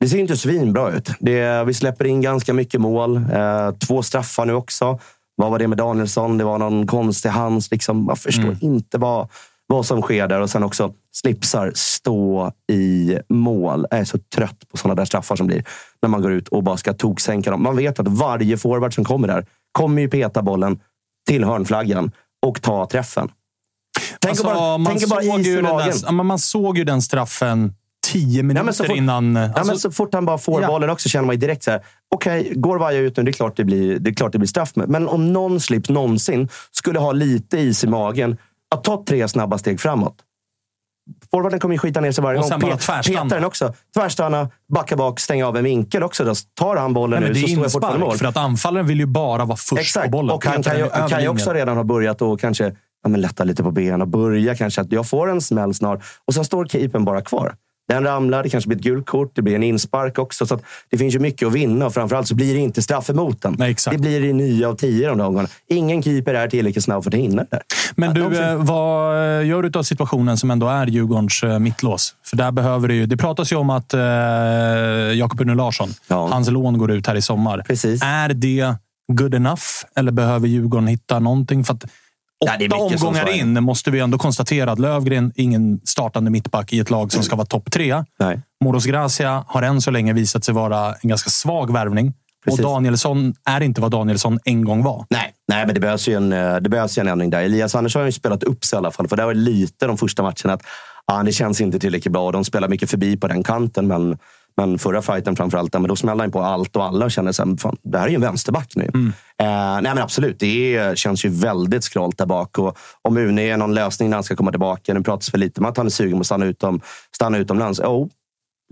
Det ser inte svinbra ut. Det, vi släpper in ganska mycket mål. Eh, två straffar nu också. Vad var det med Danielsson? Det var någon konstig hands. Liksom. Jag förstår inte vad, vad som sker där. Och sen också slipsar stå i mål. Jag är så trött på sådana där straffar som blir när man går ut och bara ska toksänka dem. Man vet att varje forward som kommer där kommer ju peta bollen till hörnflaggan och ta träffen. Tänk Alltså, bara, man, tänk bara såg ju där, ja, man såg ju den straffen tio minuter Ja, så fort- innan. Ja, Alltså, men så fort han bara får Ja. bollen också känner man direkt så här. Okej, går Vaja ut nu, det är klart det blir, det är klart det blir straff. Men om någon slips någonsin skulle ha lite is i magen, att ta tre snabba steg framåt. Forwarden kommer ju skita ner sig varje Och gång. Pe-. Petar den också. Tvärstanna, backa bak, stänga av en vinkel också. Då tar han bollen nej, nu så står jag fortfarande mål. för att anfallaren vill ju bara vara först Exakt. på bollen. Och han kan ju, kan ju också redan ha börjat och kanske ja, lätta lite på benen och börja kanske att jag får en smäll snart. Och sen står keepern bara kvar. Den ramlar, det kanske blir ett gult kort, det blir en inspark också. Så att det finns ju mycket att vinna och framförallt så blir det inte straff emot den. Nej. Det blir i nio av tio de omgångarna. Ingen keeper är tillräckligt snabb för att hinna det. Men du, någonsin. eh, vad gör du av situationen som ändå är Djurgårdens eh, mittlås? För där behöver det ju... Det pratas ju om att eh, Jakob Une Larsson, Ja. hans lån går ut här i sommar. Precis. Är det good enough? Eller behöver Djurgården hitta någonting? För att det åtta som omgångar in måste vi ändå konstatera att Lövgren ingen startande mittback i ett lag som ska vara topp tre. Nej. Moros Gracia har än så länge visat sig vara en ganska svag värvning. Precis. Och Danielsson är inte vad Danielsson en gång var. Nej, nej men det behövs, ju en, eh, det behövs en ändring där. Elias Andersson har ju spelat upp sig i alla fall. För det var lite de första matcherna att ah, det känns inte tillräckligt bra. De spelar mycket förbi på den kanten. Men, Men förra fighten framförallt, men då smällde han på allt och alla och kände att det här är ju en vänsterback nu. Mm. Eh, nej men absolut, det är, känns ju väldigt skralt där bak. Och om Une är någon lösning när han ska komma tillbaka. Nu pratas för lite om att han är sugen på att stanna, utom, stanna utomlands. Oh,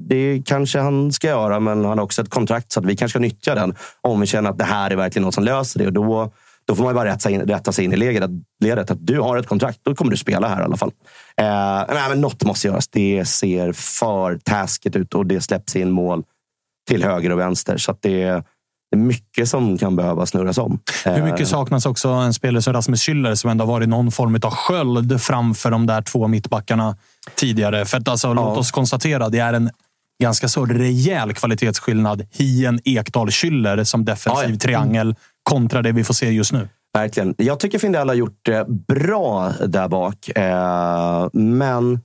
det kanske han ska göra, men han har också ett kontrakt så att vi kanske ska nyttja den om vi känner att det här är verkligen något som löser det. Och då, då får man bara rätta sig in, rätta sig in i ledet, ledet att du har ett kontrakt. Då kommer du spela här i alla fall. Eh, nej, men något måste göras. Det ser för taskigt ut och det släpps in mål till höger och vänster. Så det, det är mycket som kan behöva snurras om. Hur Eh, mycket saknas också en spelare som Rasmus Schüller som ändå varit någon form av sköld framför de där två mittbackarna tidigare? För att alltså, låt oss konstatera, det är en ganska så rejäl kvalitetsskillnad. Hien, Ekdal, Schüller som defensiv Ja, ja. triangel kontra det vi får se just nu. Verkligen. Jag tycker Findell har gjort det bra där bak. Eh, men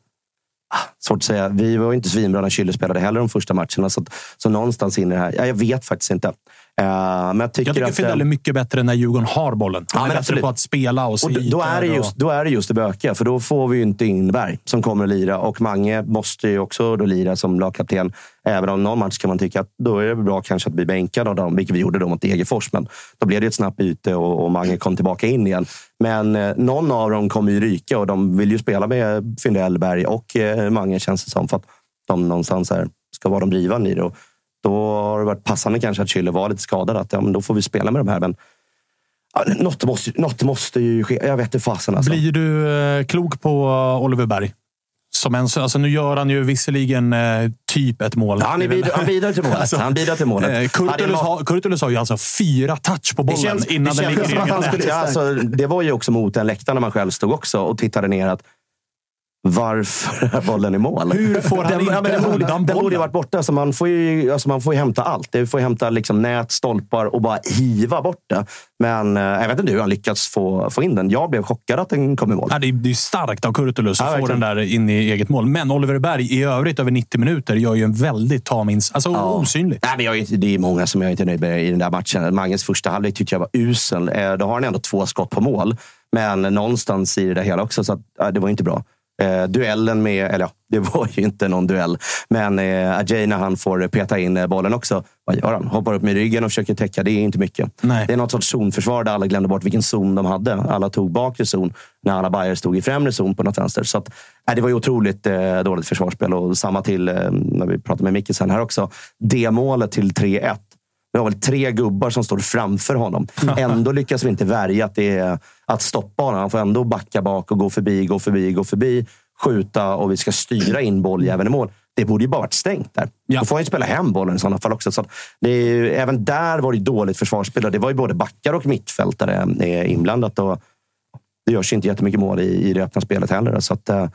ah, svårt att säga. Vi var inte svinbra när Schüller spelade heller de första matcherna. Så, så någonstans in i det här. Ja, jag vet faktiskt inte. Eh, men jag tycker, Jag tycker att, Fidel är mycket bättre när Djurgården har bollen. Han Ja, är men bättre absolut. på att spela och Och då, är det just, då är det just det bökiga, för då får vi ju inte in Berg som kommer att lira. Och Mange måste ju också då lira som lagkapten. Även om någon match kan man tycka att då är det bra kanske att bli bänkad av dem, vilket vi gjorde då mot Degerfors. Men då blev det ett snabbt byte och, och Mange kom tillbaka in igen. Men eh, någon av dem kommer ju ryka och de vill ju spela med Findell, Berg och eh, Mange känns det som. För att de någonstans här ska vara de drivande i det. Och då har det varit passande kanske att Schüller var lite skadad. Att ja, men då får vi spela med de här. Men ja, något, måste, något måste ju ske. Jag vet inte fasen alltså. Blir du eh, klok på eh, Oliver Berg? Som en, alltså nu gör han ju visserligen eh, typ ett mål. Ja, han, bidrar, han bidrar till målet. han bidrar till målet. Eh, Kurtulus, har, Kurtulus har ju alltså fyra touch på det bollen känns, innan det den ligger i skulle, alltså, Det var ju också mot en läktare när man själv stod också och tittade ner. att varför är bollen i mål? Hur får han den, inte ja, den, undan den borde ju bollen? varit borta. Så man, får ju, alltså man får ju hämta allt. Det får hämta liksom nät, stolpar och bara hiva bort det. Men eh, jag vet inte hur han lyckats få, få in den. Jag blev chockad att den kom i mål. Ja, det, är, det är starkt av Kurtulus att Ja, få den verkligen. där in i eget mål. Men Oliver Berg i övrigt över 90 minuter gör ju en väldigt tam ins- Alltså osynlig. Nej, men jag det är många som jag inte är nöjd med i den där matchen. Manges första halvlek tyckte jag var usel. Eh, Då har han ändå två skott på mål. Men någonstans i det där hela också, så att, ja, det var inte bra. Eh, duellen med, eller ja, det var ju inte någon duell. Men eh, Ajay när han får peta in eh, bollen också, vad gör han? Hoppar upp med ryggen och försöker täcka. Det är inte mycket. Nej. Det är något sorts zonförsvar där alla glömde bort vilken zon de hade. Alla tog bakre zon när alla Bayer stod i främre zon på något vänster. Så att, nej, det var ju otroligt eh, dåligt försvarsspel. Och samma till, eh, när vi pratade med Micke sen här också, det målet till 3-1. Vi har väl tre gubbar som står framför honom. Ändå lyckas vi inte värja att, det är, att stoppa honom. Han får ändå backa bak och gå förbi, gå förbi, gå förbi, skjuta och vi ska styra in bolljäveln i mål. Det borde ju bara varit stängt där. Då får han ju spela hem bollen i sådana fall också. Så det är, ju- även där var det dåligt försvarsspel. Det var ju både backar och mittfältare eh, inblandat. Och det görs ju inte jättemycket mål i, i det öppna spelet heller. Så att, eh,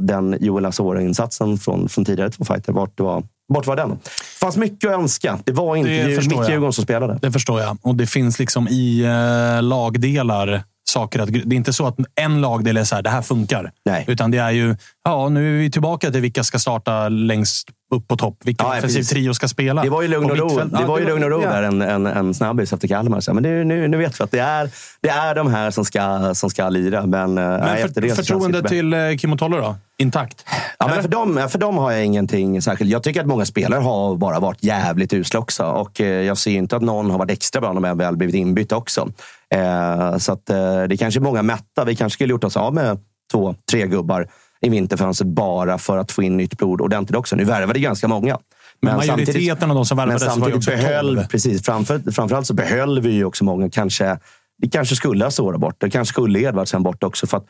den Joel Asoro-insatsen från, från tidigare två fighter, vart var, vart var den? Det fanns mycket att önska. Det var inte Det Djur- förstår mitt jag. Djurgården som spelade. Det förstår jag. Och det finns liksom i eh, lagdelar saker att... Det är inte så att en lagdel är så här, det här funkar. Nej. Utan det är ju, ja, nu är vi tillbaka till vilka ska starta längst upp på topp. Vilken Ja, offensiv trio ska spela. Det var ju lugn och ro, det var ju lugn och ro där, en, en, en snabbis efter Kalmar. Så, Men det, nu, nu vet vi att det är, det är de här som ska, som ska lira. Men, eh, nej, Men det för, förtroende det till eh, Kim och Tolle då? Intakt? Ja, men för, dem, för dem har jag ingenting särskilt. Jag tycker att många spelare har bara varit jävligt usla också. Och eh, jag ser inte att någon har varit extra bra när de väl blivit inbytta också. Eh, så att, det kanske är många mätta. Vi kanske skulle gjort oss av med två, tre gubbar i vinterfönstret bara för att få in nytt blod ordentligt också. Nu värvade ganska många. Men majoriteten av de som men värvades var ju samtidigt behöll, 12. precis, framför, framförallt så behöll vi ju också många. Kanske, vi kanske skulle ha Sora bort. Det kanske skulle Edvardsen bort också. För att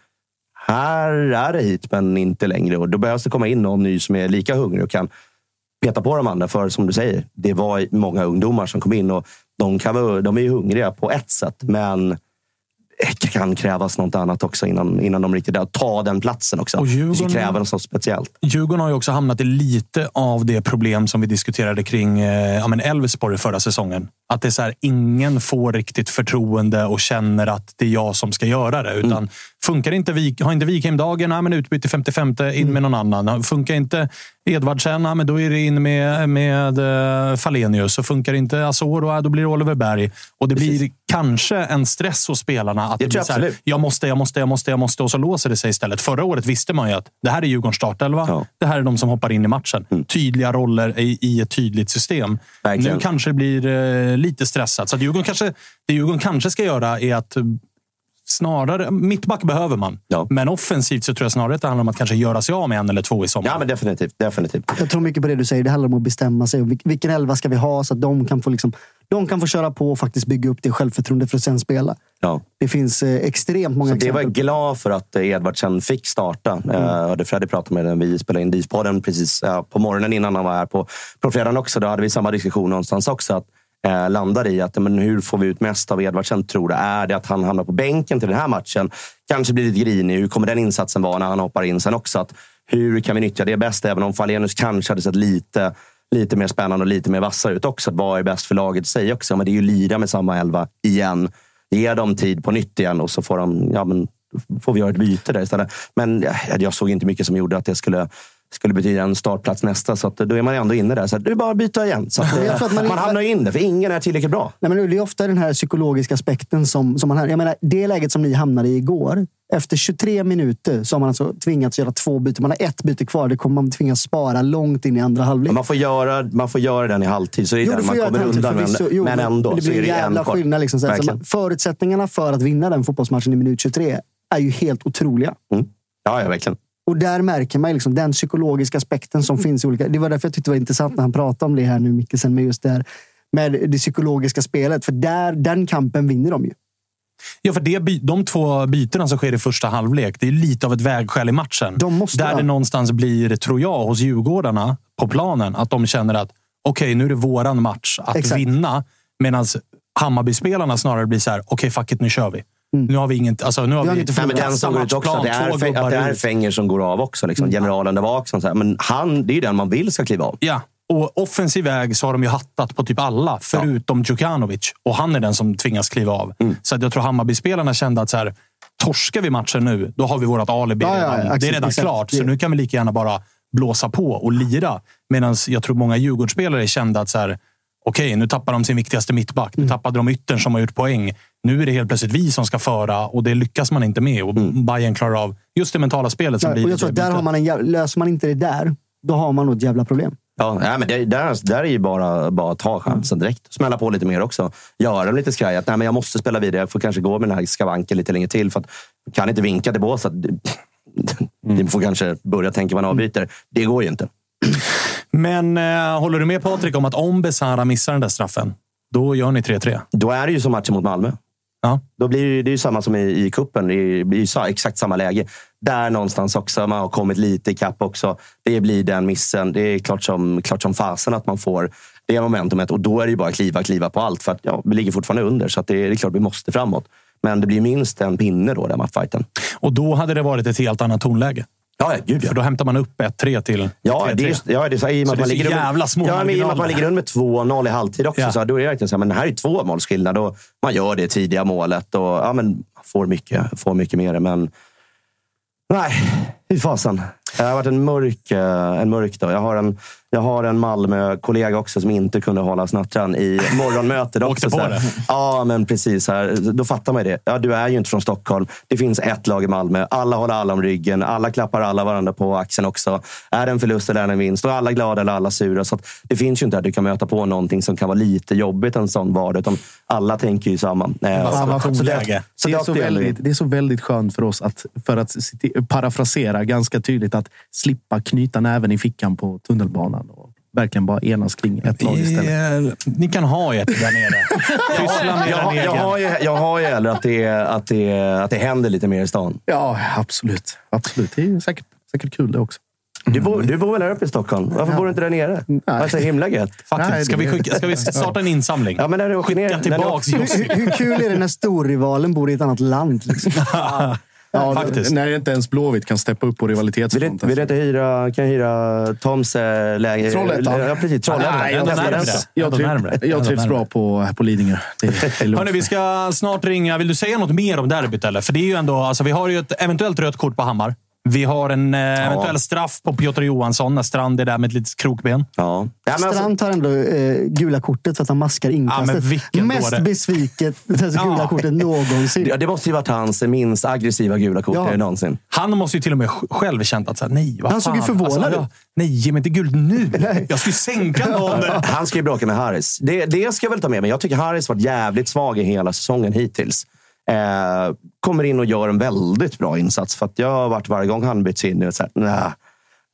här är det hit, men inte längre. Och då behövs det komma in någon ny som är lika hungrig och kan peta på de andra. För som du säger, det var många ungdomar som kom in och de, kan, de är ju hungriga på ett sätt. Men kan krävas något annat också innan, innan de riktigt där. Ta den platsen också. Och Det Djurgården- ska kräva något speciellt. Djurgården har ju också hamnat i lite av det problem som vi diskuterade kring eh, ja, men Elfsborg förra säsongen. Att det är så här, ingen får riktigt förtroende och känner att det är jag som ska göra det. Utan Mm. Funkar inte Wik, har inte Wikheim dagen, ja, men utbyte 55 in med någon annan. Funkar inte Edvardsen, ja, men då är det in med, med uh, Falenius. Och funkar inte Asoro, ja, då blir det Oliver Berg. Och det blir kanske en stress hos spelarna. Att Det det jag så här, jag måste, jag måste, jag måste, jag måste. Och så låser det sig istället. Förra året visste man ju att det här är Djurgårdens startelva. Det här är de som hoppar in i matchen. Tydliga roller i, i ett tydligt system. Mm. Verkligen. Nu kanske det blir eh, lite stressat. Så att Djurgården kanske, det Djurgården kanske ska göra är att snarare... Mittback behöver man. Men offensivt så tror jag snarare att det handlar om att kanske göra sig av med en eller två i sommar. Ja, men definitivt. definitivt. Jag tror mycket på det du säger. Det handlar om att bestämma sig. Vil- Vilken elva ska vi ha så att de kan få, liksom, de kan få köra på och faktiskt bygga upp det självförtroendet för att sen spela. Ja. Det finns eh, extremt många Så det var jag exempel. glad för att eh, Edvardsen fick starta. Mm. Jag hörde Freddy prata med när vi spelade in Dispodden precis eh, på morgonen innan han var här på, på fredagen också. Då hade vi samma diskussion någonstans också. Att, eh, landar i att men hur får vi ut mest av Edvardsen, tror du? Är det att han hamnar på bänken till den här matchen? Kanske blir lite grinig. Hur kommer den insatsen vara när han hoppar in sen också? Att, hur kan vi nyttja det bäst? Även om Falenius kanske hade sett lite, lite mer spännande och lite mer vassa ut också. Att vad är bäst för laget i sig också? Men det är ju lira med samma elva igen. Ge dem tid på nytt igen och så får de, ja, men, får vi göra ett byte där istället. Men jag såg inte mycket som gjorde att det skulle skulle betyda en startplats nästa, så att då är man ändå inne där. Så att är bara byta igen. Så att, man- man, hamnar ju in där, för ingen är tillräckligt bra. Nej, men det är ofta den här psykologiska aspekten som, som man har. Jag menar, det läget som ni hamnade i igår. Efter 23 minuter så har man alltså tvingats göra två byten. Man har ett byte kvar. Det kommer man tvingas spara långt in i andra halvlek. Man får, göra, man får göra den i halvtid, så det är Jo, du får man kommer undan. Men. Jo, men ändå, det så blir är en det en jävla skillnad. Liksom, så. Så man, förutsättningarna för att vinna den fotbollsmatchen i minut 23 är ju helt otroliga. Mm. Ja, ja, verkligen. Och där märker man liksom den psykologiska aspekten som finns i olika... Det var därför jag tyckte det var intressant när han pratade om det här nu, Micke, sen med just det här med det psykologiska spelet. För där, den kampen vinner de ju. Ja, för det, de två bytena som sker i första halvlek, det är lite av ett vägskäl i matchen. där ja. det någonstans blir, tror jag, hos Djurgårdarna på planen, att de känner att okej, nu är det våran match att Exakt. vinna. Medan Hammarbyspelarna snarare blir så här, okej, fuck it, nu kör vi. Nu har vi inget... Alltså, nu har vi, Nej, men den som går ut också, det är, Fe- att det är Fenger som går av också. Liksom. Generalen där bak. Som så här, men han, det är ju den man vill ska kliva av. Ja, och offensiv väg så har de ju hattat på typ alla, förutom Djukanovic. Och han är den som tvingas kliva av. Mm. Så att jag tror Hammarbyspelarna kände att så här, torskar vi matchen nu, då har vi vårt alibi Ja, ja, redan. exakt, det är redan exakt. klart. Så nu kan vi lika gärna bara blåsa på och lira. Medan jag tror många Djurgårdsspelare kände att så här, okej, nu tappar de sin viktigaste mittback. Mm. Nu tappade de yttern som har gjort poäng. Nu är det helt plötsligt vi som ska föra och det lyckas man inte med. Och Bayern klarar av just det mentala spelet som Nej, blir och jag tror där har man en, löser man inte det där, då har man nog ett jävla problem. Ja, nej, men det, där, där är ju bara, bara att ta chansen direkt. Smälla på lite mer också. Göra dem lite skraj. Att, nej, men jag måste spela vidare. Jag får kanske gå med den här skavanken lite längre till. För att, kan inte vinka till båset. Ni får kanske börja tänka man avbryter. Det går ju inte. Men eh, håller du med Patrik om att om Besara missar den där straffen, då gör ni 3-3? Då är det ju som matchen mot Malmö. Ja. Då blir det, det är ju samma som i, i kuppen. Det blir ju exakt samma läge. Där någonstans också. Man har kommit lite ikapp också. Det blir den missen. Det är klart som, klart som fasen att man får det momentumet. Och då är det ju bara kliva, kliva på allt. För att ja, vi ligger fortfarande under. Så att det, det är klart vi måste framåt. Men det blir minst en pinne då, den matchfighten. Och då hade det varit ett helt annat tonläge. Ja, gud ja. För då hämtar man upp 1-3 till Ja, 3-3. det är, ja, det är så, i och med att det man ligger jävla små ja, men I och med att man ligger under med 2-0 i halvtid också. Ja. Så då är det verkligen så här, men här är två målsskillnad och man gör det tidiga målet och ja, men får mycket, får mycket mer. Men nej, fy fasen. Det har varit en mörk, eh, en mörk dag. Jag har en, jag har en Malmö-kollega också som inte kunde hålla snattran i morgonmötet. också, Åkte på så här. det. Ja, men precis. Här. Då fattar man ju det. Ja, du är ju inte från Stockholm. Det finns ett lag i Malmö. Alla håller alla om ryggen. Alla klappar alla varandra på axeln också. Är det en förlust eller är det en vinst? Då är alla glada eller alla sura. Så att det finns ju inte att du kan möta på någonting som kan vara lite jobbigt en sån vardag. Utan alla tänker ju samma. Så det, så det, är så väldigt, det är så väldigt skönt för oss att, för att parafrasera ganska tydligt, att slippa knyta näven i fickan på tunnelbanan verkligen bara enas kring ett lag istället. Ni kan ha ett där nere. Jag, har- jag, egen. har ju, jag har ju hellre att det, att, det, att det händer lite mer i stan. Ja, absolut. absolut. Det är säkert, säkert kul det också. Du bor, du bor väl här uppe i Stockholm? Varför bor du inte där nere? Det är så himla gött. Nej, Ska, vi skicka, ska vi starta en insamling? Ja, men när du åker ner, Skicka åker- Jussi. Hur, hur kul är det när storrivalen bor i ett annat land? Liksom? Ja, Faktiskt. När inte ens Blåvitt kan steppa upp på Vill rivalitetsfronten. inte, vill inte hyra, kan hyra Toms läge? Trollhättan. Ja, precis. Trollhättan. Nej, jag, jag, jag trivs bra på, på Lidingö. Hörni, vi ska snart ringa. Vill du säga något mer om derbyt? Eller? För det är ju ändå, alltså, vi har ju ett eventuellt rött kort på Hammar. Vi har en eh, eventuell straff på Piotr Johansson när Strand är där med ett litet krokben. Ja. Ja, men alltså, Strand tar ändå eh, gula kortet för att han maskar inkastet. men vilken Mest besviket alltså, gula Ja. kortet någonsin. det, det måste ju varit hans minst aggressiva gula kort Ja. någonsin. Han måste ju till och med sj- själv känt att så här, nej, vad Han såg fan. ju förvånad Alltså, ut. ja, nej, ge mig inte guld nu. Jag ska ju sänka någon. Han ska ju bråka med Harris. Det, det ska jag väl ta med mig. Jag tycker Harris varit jävligt svag i hela säsongen hittills. Eh, kommer in och gör en väldigt bra insats. För att jag har varit varje gång han byts in och så här, nah,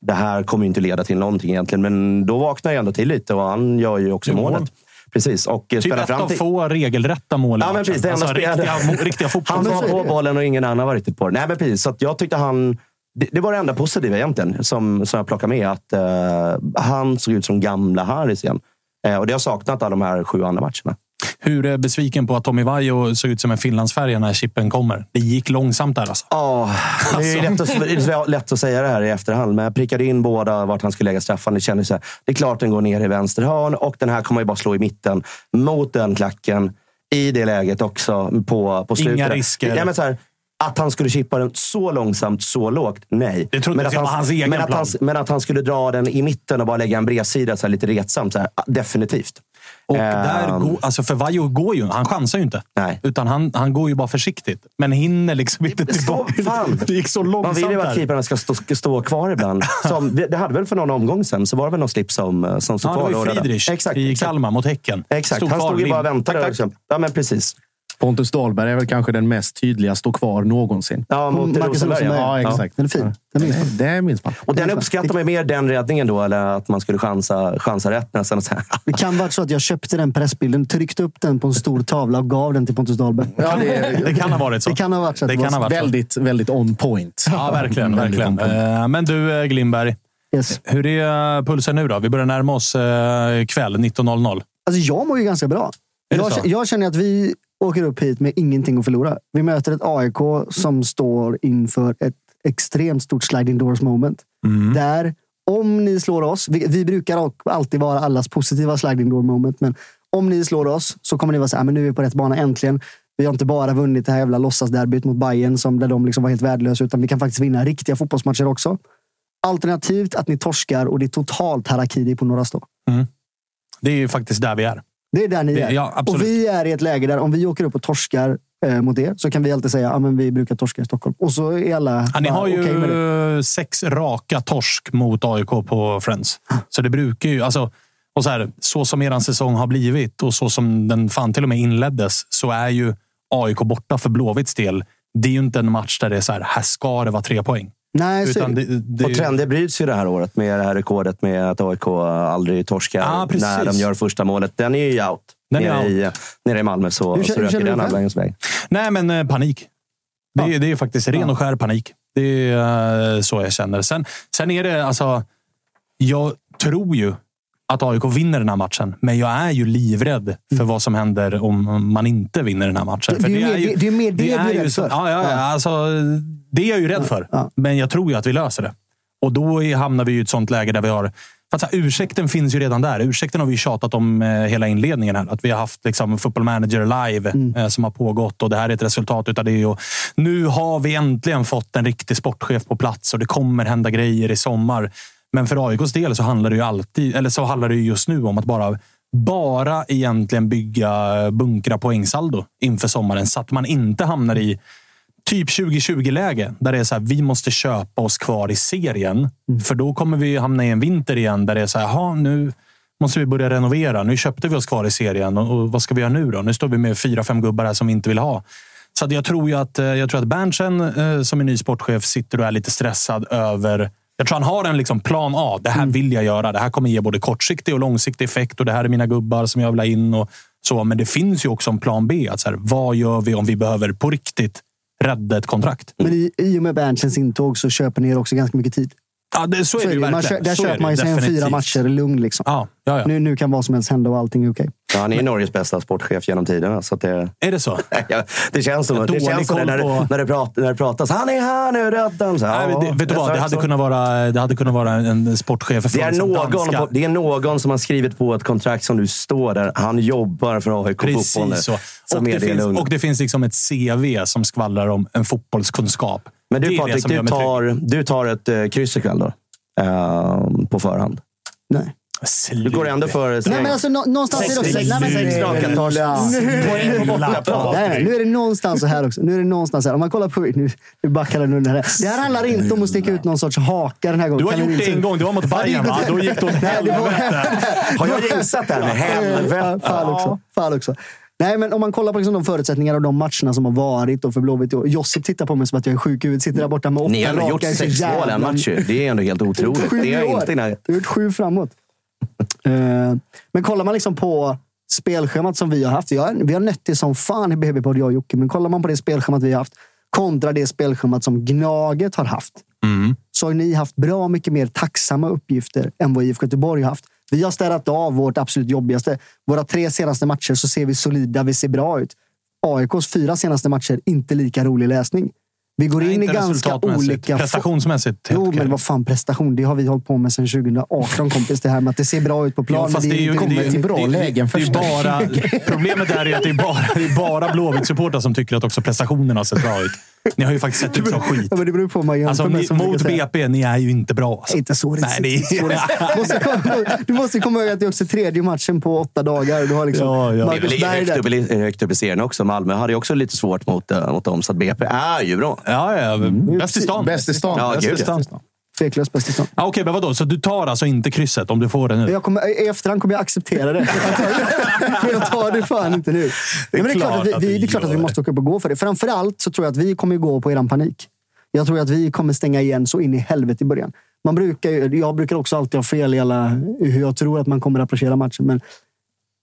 det här kommer inte leda till någonting egentligen. Men då vaknar jag ändå till lite och han gör ju också målet. Precis, och Typ spelar ett fram av till... få regelrätta mål Ja, men precis. Det alltså, spelare- riktiga, riktiga Han var på bollen och ingen annan var riktigt på det. Nej, men precis. Så att jag tyckte han... Det, det var det enda positiva egentligen som, som jag plockade med. Att eh, Han såg ut som gamla Harris igen. Eh, och det har saknat alla de här sju andra matcherna. Hur är besviken på att Tommy Vaiho såg ut som en finlandsfärja när chippen kommer? Det gick långsamt där alltså. Ja, det är ju lätt att, det är lätt att säga det här i efterhand, men jag prickade in båda vart han skulle lägga straffan. Det kändes så här, det är klart den går ner i vänster hörn och den här kommer ju bara slå i mitten mot den klacken. I det läget också på, på slutet. Inga risker. Ja, men så här, att han skulle chippa den så långsamt, så lågt, nej. Det trodde men jag att, han, vara hans egen men, att plan. han, men att han skulle dra den i mitten och bara lägga en bredsida så här, lite retsamt, så här, definitivt. Och där Ehm. går, alltså för Vaiho går ju, han chansar ju inte. Nej. Utan han, han går ju bara försiktigt. Men hinner liksom inte tillbaka. fan. Det gick så Man långsamt vill ju att där. keeprarna ska stå, stå kvar ibland. Som, det hade väl för någon omgång sen, så var det väl någon slip som, som stod Ja, det kvar. var ju. Friedrich exakt, i. Kalmar mot Häcken. Exakt, Stod han stod ju bara och väntade. Tack, tack. Också. Ja, men precis. Pontus Dahlberg är väl kanske den mest tydliga stå kvar någonsin. Ja, mot Marcus Rosenberg. Ja, Ja. exakt. Den är fin. Den minns man. Det minns man. Och den uppskattar man mer, den räddningen då, eller att man skulle chansa, chansa rätt nästan. Och så här. Det kan vara så att jag köpte den pressbilden, tryckte upp den på en stor tavla och gav den till Pontus Dahlberg. Ja, det, Det kan ha varit så. Det kan ha varit så. Det kan ha varit så. väldigt, väldigt on point. Ja, verkligen. Väldigt verkligen. point. Eh, Men du, eh, Glimberg. Yes. Hur är pulsen nu då? Vi börjar närma oss eh, kväll 19.00. Alltså, jag mår ju ganska bra. Jag, jag känner att vi åker upp hit med ingenting att förlora. Vi möter ett AIK som står inför ett extremt stort sliding doors moment. Mm. Där, om ni slår oss, vi, vi brukar alltid vara allas positiva sliding door moment, men om ni slår oss så kommer ni vara så här, men nu är vi på rätt bana äntligen. Vi har inte bara vunnit det här jävla låtsasderbyt mot Bayern som där de liksom var helt värdelösa, utan vi kan faktiskt vinna riktiga fotbollsmatcher också. Alternativt att ni torskar och det är totalt harakiri på några stå. Det är ju faktiskt där vi är. Det är där ni är. ja, och vi är i ett läge där om vi åker upp och torskar eh, mot er så kan vi alltid säga att ja, vi brukar torska i Stockholm. Och så är alla Ja, ni har ju det. sex raka torsk mot AIK på Friends. Så det brukar ju... Alltså, och så, här, så som er säsong har blivit och så som den fan till och med inleddes så är ju AIK borta för Blåvitts del. Det är ju inte en match där det är så här, här ska det vara tre poäng. Nej, Utan det. det, det, Och trender bryts ju det här året med det här rekordet med att AIK aldrig torskar Ja, precis. när de gör första målet. Den är ju out. Den är nere, I, nere i Malmö så, Hur så hur röker den all vägens väg. Nej, men eh, panik. Det, är- det är faktiskt ren och skär panik. Det är eh, så jag känner. Sen, sen är det alltså... Jag tror ju att AIK vinner den här matchen, men jag är ju livrädd för vad som händer om man inte vinner den här matchen. Det- För det är mer- det- det är mer det du är ju rädd så- för. Ja, ja, ja, alltså, det är jag ju rädd för. Men jag tror ju att vi löser det. Och då hamnar vi i ett sånt läge där vi har... För att här, ursäkten finns ju redan där. Ursäkten har vi ju tjatat om eh, hela inledningen. här. Att vi har haft liksom, Football Manager live eh, som har pågått och det här är ett resultat utav det. Och nu har vi äntligen fått en riktig sportchef på plats och det kommer hända grejer i sommar. Men för AIKs del så handlar det ju alltid, eller så handlar det ju just nu om att bara bara egentligen bygga bunkra poängsaldo inför sommaren så att man inte hamnar i typ 2020-läge där det är så här, vi måste köpa oss kvar i serien. För då kommer vi hamna i en vinter igen där det är så här, "Jaha, nu måste vi börja renovera. Nu köpte vi oss kvar i serien och, och vad ska vi göra nu då? Nu står vi med fyra, fem gubbar här som vi inte vill ha. Så jag tror ju att, eh, jag tror att Berntsen eh, som är ny sportchef sitter och är lite stressad över jag tror han har en liksom plan A. Det här vill jag göra. Det här kommer ge både kortsiktig och långsiktig effekt. Och Det här är mina gubbar som jag vill ha in. Och så. Men det finns ju också en plan B. Att så här, vad gör vi om vi behöver på riktigt rädda ett kontrakt? Men i, i och med Berntsens intåg så köper ni er också ganska mycket tid. Ja, det, så är det ju verkligen. kö- där Så köper man ju sig en fyra matcher lugn. Liksom. Ja, ja, ja. Nu, nu kan vad som helst hända och allting är okej. Ja, han är Norges bästa sportchef genom tiderna. Så att det, Är det så? ja, det känns som det. Känns som det när, på- det, när, det prat, när det pratas. Han är här nu, räddan. Så, Nej, men det, ja, vet du vad? Det hade, kunnat vara, det hade kunnat vara en sportchef Det är, någon, på, det är någon som har skrivit på ett kontrakt som du står där. Han jobbar för AIK Fotboll nu. Precis så. Och det, det finns, och det finns liksom ett CV som skvallrar om en fotbollskunskap. Men du Patrik, du tar, du tar ett uh, kryss ikväll då? Eh, på förhand. Nej. Du går ändå för... Nej, men alltså, nå- någonstans är det också... Sex- Nej, men- sex raka tar poäng på bortaplan. Nej, nej, nu är det någonstans så här också. Nu är det någonstans här. Om man kollar på... Nu, nu backar den under här. Det här handlar inte om att sticka ut någon sorts haka den här gången. Du har gjort det en gång. Det var mot Bayern, va? Då gick det åt helvete. Har jag jinxat det här helvete? Fan också. Fan också. Nej, men om man kollar på liksom de förutsättningar och de matcherna som har varit och för Blåvitt i år. Josip tittar på mig som att jag är sjuk i huvudet. Sitter där borta med åtta Ni har ändå gjort sex mål en jävla- match. Det är ändå helt otroligt. Sju Det är i år. inte i närheten. Du har gjort sju framåt. Eh, men kollar man liksom på spelschemat som vi har haft. Vi har, vi har nött det som fan i BB-podd, jag och Jocke. Men kollar man på det spelschemat vi har haft kontra det spelschemat som Gnaget har haft. Mm. Så har ni haft bra mycket mer tacksamma uppgifter än vad IFK Göteborg har haft. Vi har städat av vårt absolut jobbigaste. Våra tre senaste matcher så ser vi solida, vi ser bra ut. AIKs fyra senaste matcher, inte lika rolig läsning. Vi går Nej, in i ganska olika... Prestationsmässigt. Jo, men vad fan prestation? Det har vi hållit på med sedan 2018 kompis. Det här med att det ser bra ut på plan. Ja, fast men det är ju inte det är- kommer- det är- det det bara, Problemet är att det är bara, det är bara Blåvitt-supportrar som tycker att också prestationerna ser bra ut. Ni har ju faktiskt sett ut som skit. Ja, men det beror på man Alltså, ni, som mot. BP, ni är ju inte bra. Alltså. Inte så Nej, det är... det- måste komma- Du måste komma ihåg att det är också tredje matchen på åtta dagar. Du har liksom Ja, ja. Det är Marcus väl Berg högt där. upp, i- högt upp i serien också. Malmö hade ju också lite svårt mot, eh, mot dem, så att BP är ju bra. Ja, ja. Bäst i stan. Bäst i stan. Ja, Bäst i stan. Tveklöst bäst i stan. Ja, Okej, men vadå? Så du tar alltså inte krysset om du får det nu? Jag kommer, I efterhand kommer jag acceptera det. Men jag tar det fan inte nu. Nej, det, är klart att vi, vi, det är klart att vi gör måste åka upp och gå för det. Framförallt så tror jag att vi kommer gå på eran panik. Jag tror att vi kommer stänga igen så in i helvete i början. Man brukar, jag brukar också alltid ha fel i alla, hur jag tror att man kommer att approchera matchen. Men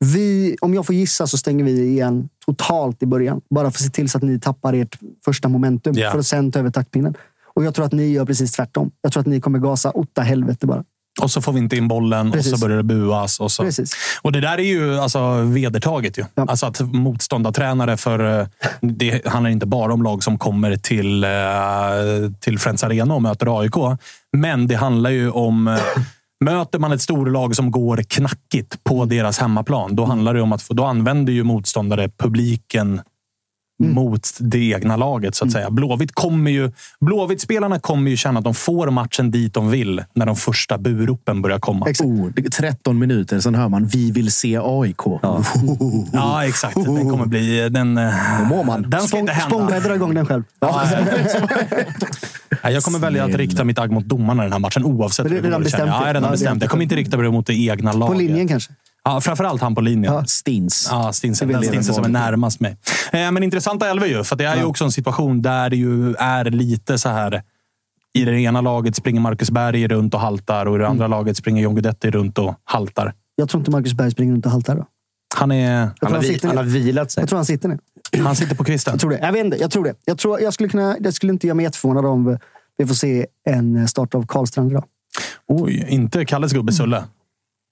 vi, om jag får gissa så stänger vi igen totalt i början. Bara för att se till så att ni tappar ert första momentum. Ja. För att sen ta över taktpinnen. Och jag tror att ni gör precis tvärtom. Jag tror att ni kommer gasa åtta helvete bara. Och så får vi inte in bollen Precis. och så börjar det buas. Och, så. Precis. och det där är ju alltså, vedertaget. Ju. Ja. Alltså att motståndartränare för... eh, Det handlar inte bara om lag som kommer till, eh, till Friends Arena och möter AIK. Men det handlar ju om... eh, Möter man ett storlag som går knackigt på deras hemmaplan, då handlar det om att då använder ju motståndare publiken mot det egna laget. så att säga. Blåvitt kommer ju, Blåvitt-spelarna kommer ju känna att de får matchen dit de vill när de första buropen börjar komma. Exakt. Oh, det är 13 minuter, sen hör man vi vill se AIK. Ja. Ja, exakt. Den kommer bli... Den, Då mår man. den ska inte hända. Spångberg drar igång den själv. Nej, Jag kommer välja att rikta mitt agg mot domarna i den här matchen oavsett Men det är redan bestämt Ja, jag är redan Ja, bestämt. Jag kommer inte rikta det mot det egna På laget. linjen kanske. Ja, framförallt han på linjen. Ja. Stins. Ja, Stinsen. Det Den Stinsen som är närmast mig. Eh, Men intressanta elva ju, för det är ju också en situation där det ju är lite så här. I det ena laget springer Marcus Berg runt och haltar och i det andra laget springer John Guidetti runt och haltar. Jag tror inte Marcus Berg springer runt och haltar. Då. Han, är, Han har, han, har vilat sig. Jag tror han sitter ner. han sitter på kvisten. Jag tror det. Jag vet inte. Jag tror det. Jag, tror, jag, skulle kunna, det skulle inte göra mig jätteförvånad om vi får se en start av Karlstrand idag. Oj, inte Kalles gubbe Sulle.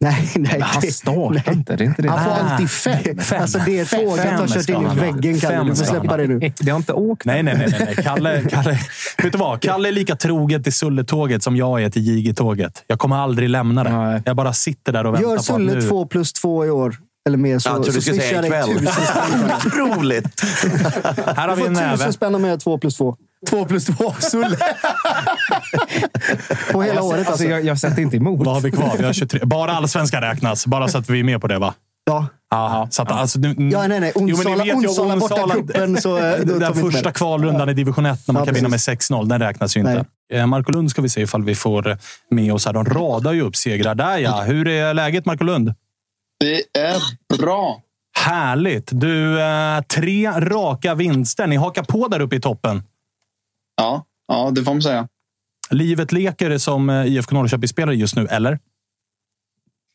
Nej, nej. Han det- startar inte. Det är inte det. Han får Ah. alltid fem. Alltså det är Fem. tåget har Fem kört in i han väggen, Kalle. Fem Du får han släppa det nu. Det har inte åkt. Nej, nej, nej. nej, nej. Kalle, Kalle, vet du vad? Kalle är lika troget till Sulle-tåget som jag är till JG-tåget. Jag kommer aldrig lämna det. Nej. Jag bara sitter där och väntar Gör på att Sulle nu... två plus två i år. Eller mer så, Jag trodde så du skulle säga swishar jag dig ikväll. Otroligt! Här har Du vi en får tusen näve. spänn om jag gör två plus två. Två plus två. Sulle. På hela Jag, året alltså, alltså. jag, jag sätter inte emot. Vad har vi kvar? Vi har 23. Bara allsvenskan räknas. Bara så att vi är med på det, va? Ja. Ja, så att, alltså, nu, Ja, nej, nej. Jo, Onsala- ju, Onsala borta Onsala- cupen, så, eh, Den första kvalrundan i division 1 när man Ja, kan vinna med precis. 6-0. Den räknas ju inte. Eh, Marco Lund ska vi se ifall vi får med oss här. De radar ju upp segrar där, ja. Hur är läget, Marco Lund? Det är bra. Härligt! Du, eh, tre raka vinster. Ni hakar på där uppe i toppen. Ja, ja det får man säga. Livet leker som eh, IFK Norrköping-spelare just nu, eller?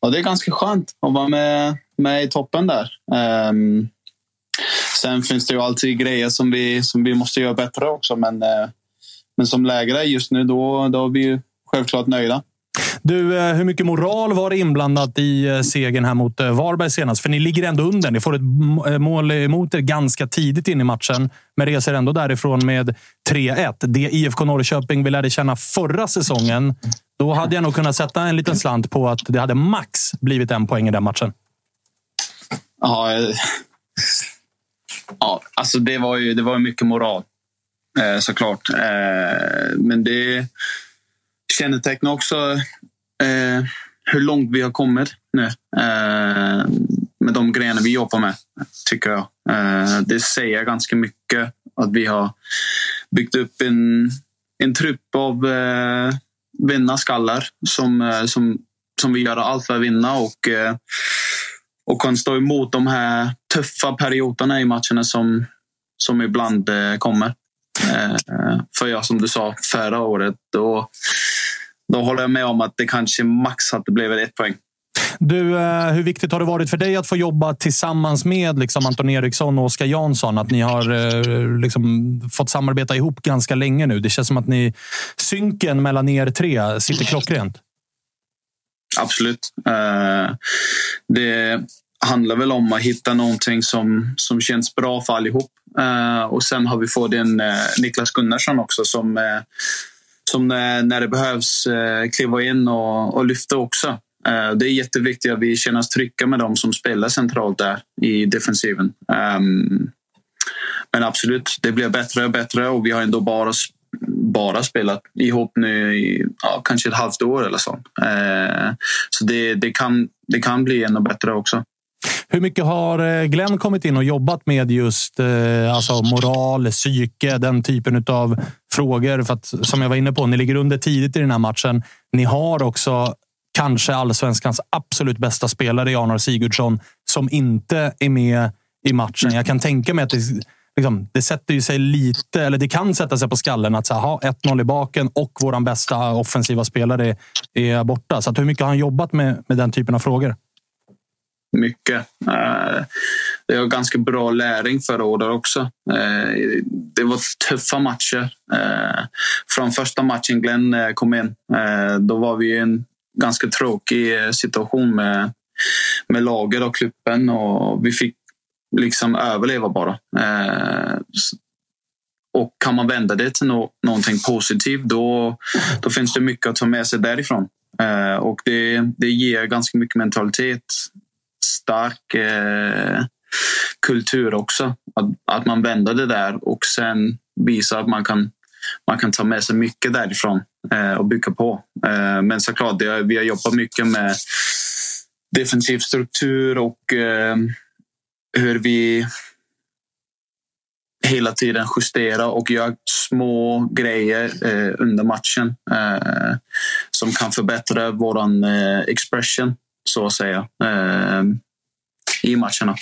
Ja, det är ganska skönt att vara med, med i toppen där. Ehm, sen finns det ju alltid grejer som vi, som vi måste göra bättre också. Men, eh, men som lägre just nu, då, då har vi ju självklart nöjda. Du, eh, hur mycket moral var det inblandat i eh, segern här mot eh, Varberg senast? För ni ligger ändå under. Ni får ett mål emot er ganska tidigt in i matchen, men reser ändå därifrån med 3-1. Det IFK Norrköping vi lärde känna förra säsongen, då hade jag nog kunnat sätta en liten slant på att det hade max blivit en poäng i den matchen. Ja, ja alltså det var ju det var mycket moral såklart. Men det kännetecknar också eh, hur långt vi har kommit nu eh, med de grejerna vi jobbar med, tycker jag. Eh, det säger ganska mycket att vi har byggt upp en, en trupp av eh, vinnarskallar som, eh, som, som vill göra allt för att vinna och, eh, och kan stå emot de här tuffa perioderna i matcherna som, som ibland eh, kommer. Eh, för jag, som du sa, förra året, då, då håller jag med om att det kanske max hade blivit ett poäng. Du, eh, hur viktigt har det varit för dig att få jobba tillsammans med liksom Anton Eriksson och Oskar Jansson? Att ni har eh, liksom fått samarbeta ihop ganska länge nu. Det känns som att ni, synken mellan er tre sitter klockrent. Absolut. Det handlar väl om att hitta någonting som, som känns bra för allihop. Och sen har vi fått in Niklas Gunnarsson också som som när det behövs eh, kliva in och, och lyfta också. Eh, det är jätteviktigt att vi känner oss trygga med dem som spelar centralt där i defensiven. Ehm, men absolut, det blir bättre och bättre och vi har ändå bara, bara spelat ihop nu i ja, kanske ett halvt år eller så. Eh, så det, det, kan, det kan bli ännu bättre också. Hur mycket har eh, Glenn kommit in och jobbat med just eh, alltså moral, psyke, den typen av frågor? För att, som jag var inne på, ni ligger under tidigt i den här matchen. Ni har också kanske allsvenskans absolut bästa spelare i Sigurdsson som inte är med i matchen. Jag kan tänka mig att det, liksom, det sätter ju sig lite, eller det kan sätta sig på skallen att ha 1-0 i baken och vår bästa offensiva spelare är borta. Så att hur mycket har han jobbat med, med den typen av frågor? Mycket. Jag det var ganska bra läring förra året också. Eh, det var tuffa matcher. Eh, från första matchen Glenn kom in, då var vi i en ganska tråkig situation med, med laget och klubben och vi fick liksom överleva bara. Och kan man vända det till no någonting positivt, då, då finns det mycket att ta med sig därifrån. och det, det ger ganska mycket mentalitet stark eh, kultur också. Att, att man vänder det där och sen visar att man kan, man kan ta med sig mycket därifrån eh, och bygga på. Eh, men såklart, det, vi har jobbat mycket med defensiv struktur och eh, hur vi hela tiden justera och göra små grejer eh, under matchen eh, som kan förbättra våran eh, expression, så att säga. Eh, i matcherna.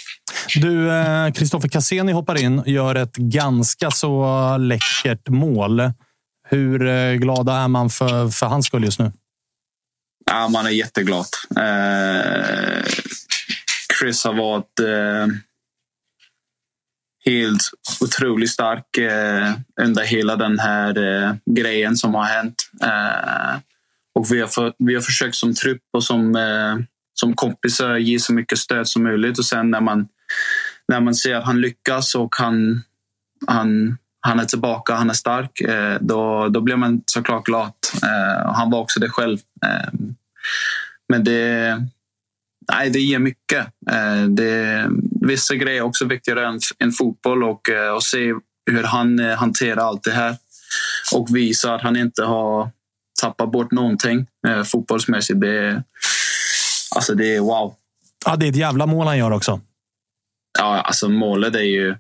Du, Kristoffer eh, Cassini hoppar in och gör ett ganska så läckert mål. Hur eh, glada är man för, för hans skull just nu? Ja, man är jätteglad. Eh, Chris har varit eh, helt otroligt stark eh, under hela den här grejen som har hänt. Och vi har, för, vi har försökt som trupp och som som kompisar ge så mycket stöd som möjligt. Och sen när man, när man ser att han lyckas och han, han, han är tillbaka, han är stark, eh, då, då blir man såklart glad. Eh, han var också det själv. Eh, men det, nej, det ger mycket. Eh, det, vissa grejer är också viktigare än, än fotboll och, eh, och se hur han eh, hanterar allt det här och visa att han inte har tappat bort någonting fotbollsmässigt. Det, Alltså det är wow. Ja, det är ett jävla mål han gör också. Ja, alltså målet är ju...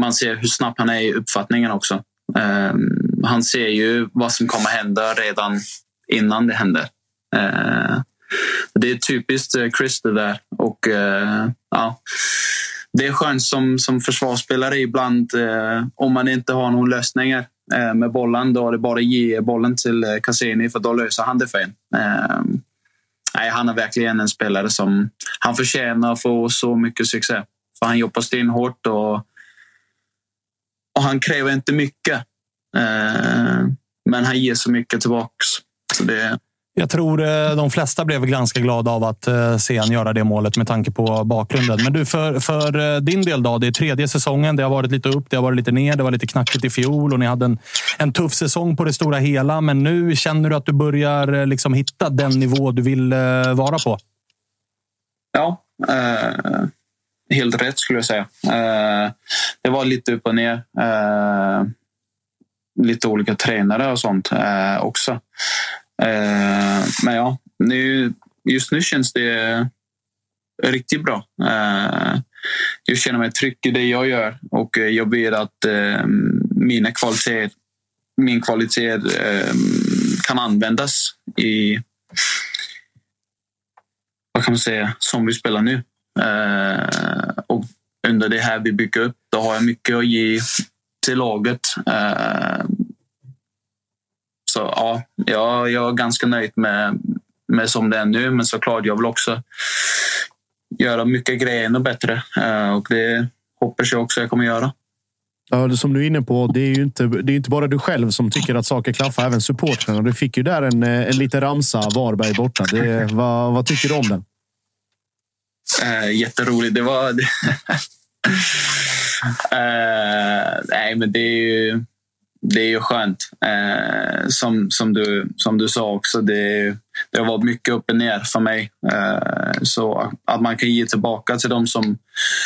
Man ser hur snabb han är i uppfattningen också. Um, han ser ju vad som kommer hända redan innan det händer. Uh, det är typiskt eh, Chris det där. Och, uh, ja, det är skönt som, som försvarsspelare ibland uh, om man inte har någon lösningar med bollen. Då är det bara att ge bollen till Cassini för då löser han det för en. Nej, han är verkligen en spelare som han förtjänar att få så mycket succé. För han jobbar stenhårt och, och han kräver inte mycket. Eh, men men han ger så mycket tillbaks. Så det, jag tror eh, de flesta blev ganska glada av att eh, se han göra det målet med tanke på bakgrunden. Men du, för, för eh, din del då? Det är tredje säsongen. Det har varit lite upp, det har varit lite ner. Det var lite knackigt i fjol och ni hade en, en tuff säsong på det stora hela. Men nu känner du att du börjar liksom hitta den nivå du vill vara på? Ja, eh, helt rätt skulle jag säga. Eh, det var lite upp och ner. Eh, lite olika tränare och sånt eh, också. Eh, men ja, nu, just nu känns det riktigt bra. Eh, jag känner mig trygg i det jag gör och jag vet att eh, mina kvaliteter, min kvalitet eh, kan användas i vad kan man säga, som vi spelar nu. Eh, och under det här vi bygger upp, då har jag mycket att ge till laget. Eh, så ja, jag, jag är ganska nöjd med, med som det är nu, men såklart, jag vill också göra mycket grejer ännu bättre eh, och det hoppas jag också jag kommer göra. Ja, det som du är inne på, det är ju inte, det är inte bara du själv som tycker att saker klaffar, även supportrarna. Du fick ju där en, eh, en liten ramsa, Varberg borta. Det, vad, vad tycker du om den? Eh, jätteroligt. Det var... eh, nej, men det är ju, det är ju skönt. Eh, som, som, du, som du sa också, det, det har varit mycket upp och ner för mig. Eh, så att man kan ge tillbaka till dem som,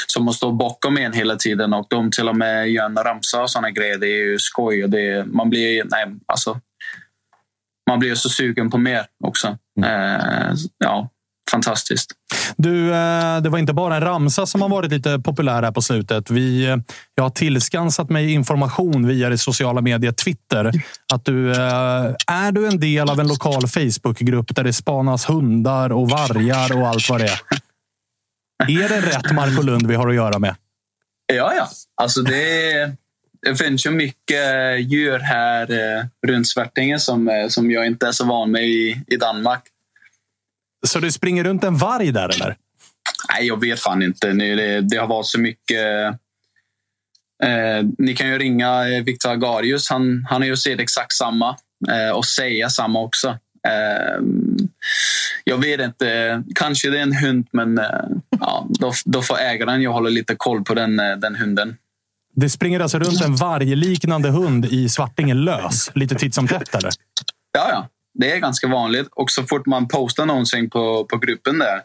som har stått bakom en hela tiden och de till och med gör en ramsa och såna grejer. Det är ju skoj. Och det, man blir... Nej, alltså, man blir så sugen på mer också. Eh, ja, fantastiskt. Du, eh, det var inte bara en ramsa som har varit lite populär här på slutet. Vi, eh, jag har tillskansat mig information via det sociala medier Twitter. Att du, eh, är du en del av en lokal Facebookgrupp där det spanas hundar och vargar och allt vad det är? Är det rätt Marco Lund vi har att göra med? Ja, ja. Alltså det, det finns ju mycket djur här runt Svartingen som, som jag inte är så van med i, i Danmark. Så det springer runt en varg där eller? Nej, jag vet fan inte. Det, det har varit så mycket... Eh, ni kan ju ringa eh, Viktor Agarius. Han, han har ju sett exakt samma eh, och säga samma också. Eh, jag vet inte. Kanske det är en hund, men eh, ja, då, då får ägaren ju hålla lite koll på den, eh, den hunden. Det springer alltså runt en vargliknande hund i Svartingen lös, lite titt som tätt eller? Ja, ja. Det är ganska vanligt. Och så fort man postar någonting på, på gruppen där,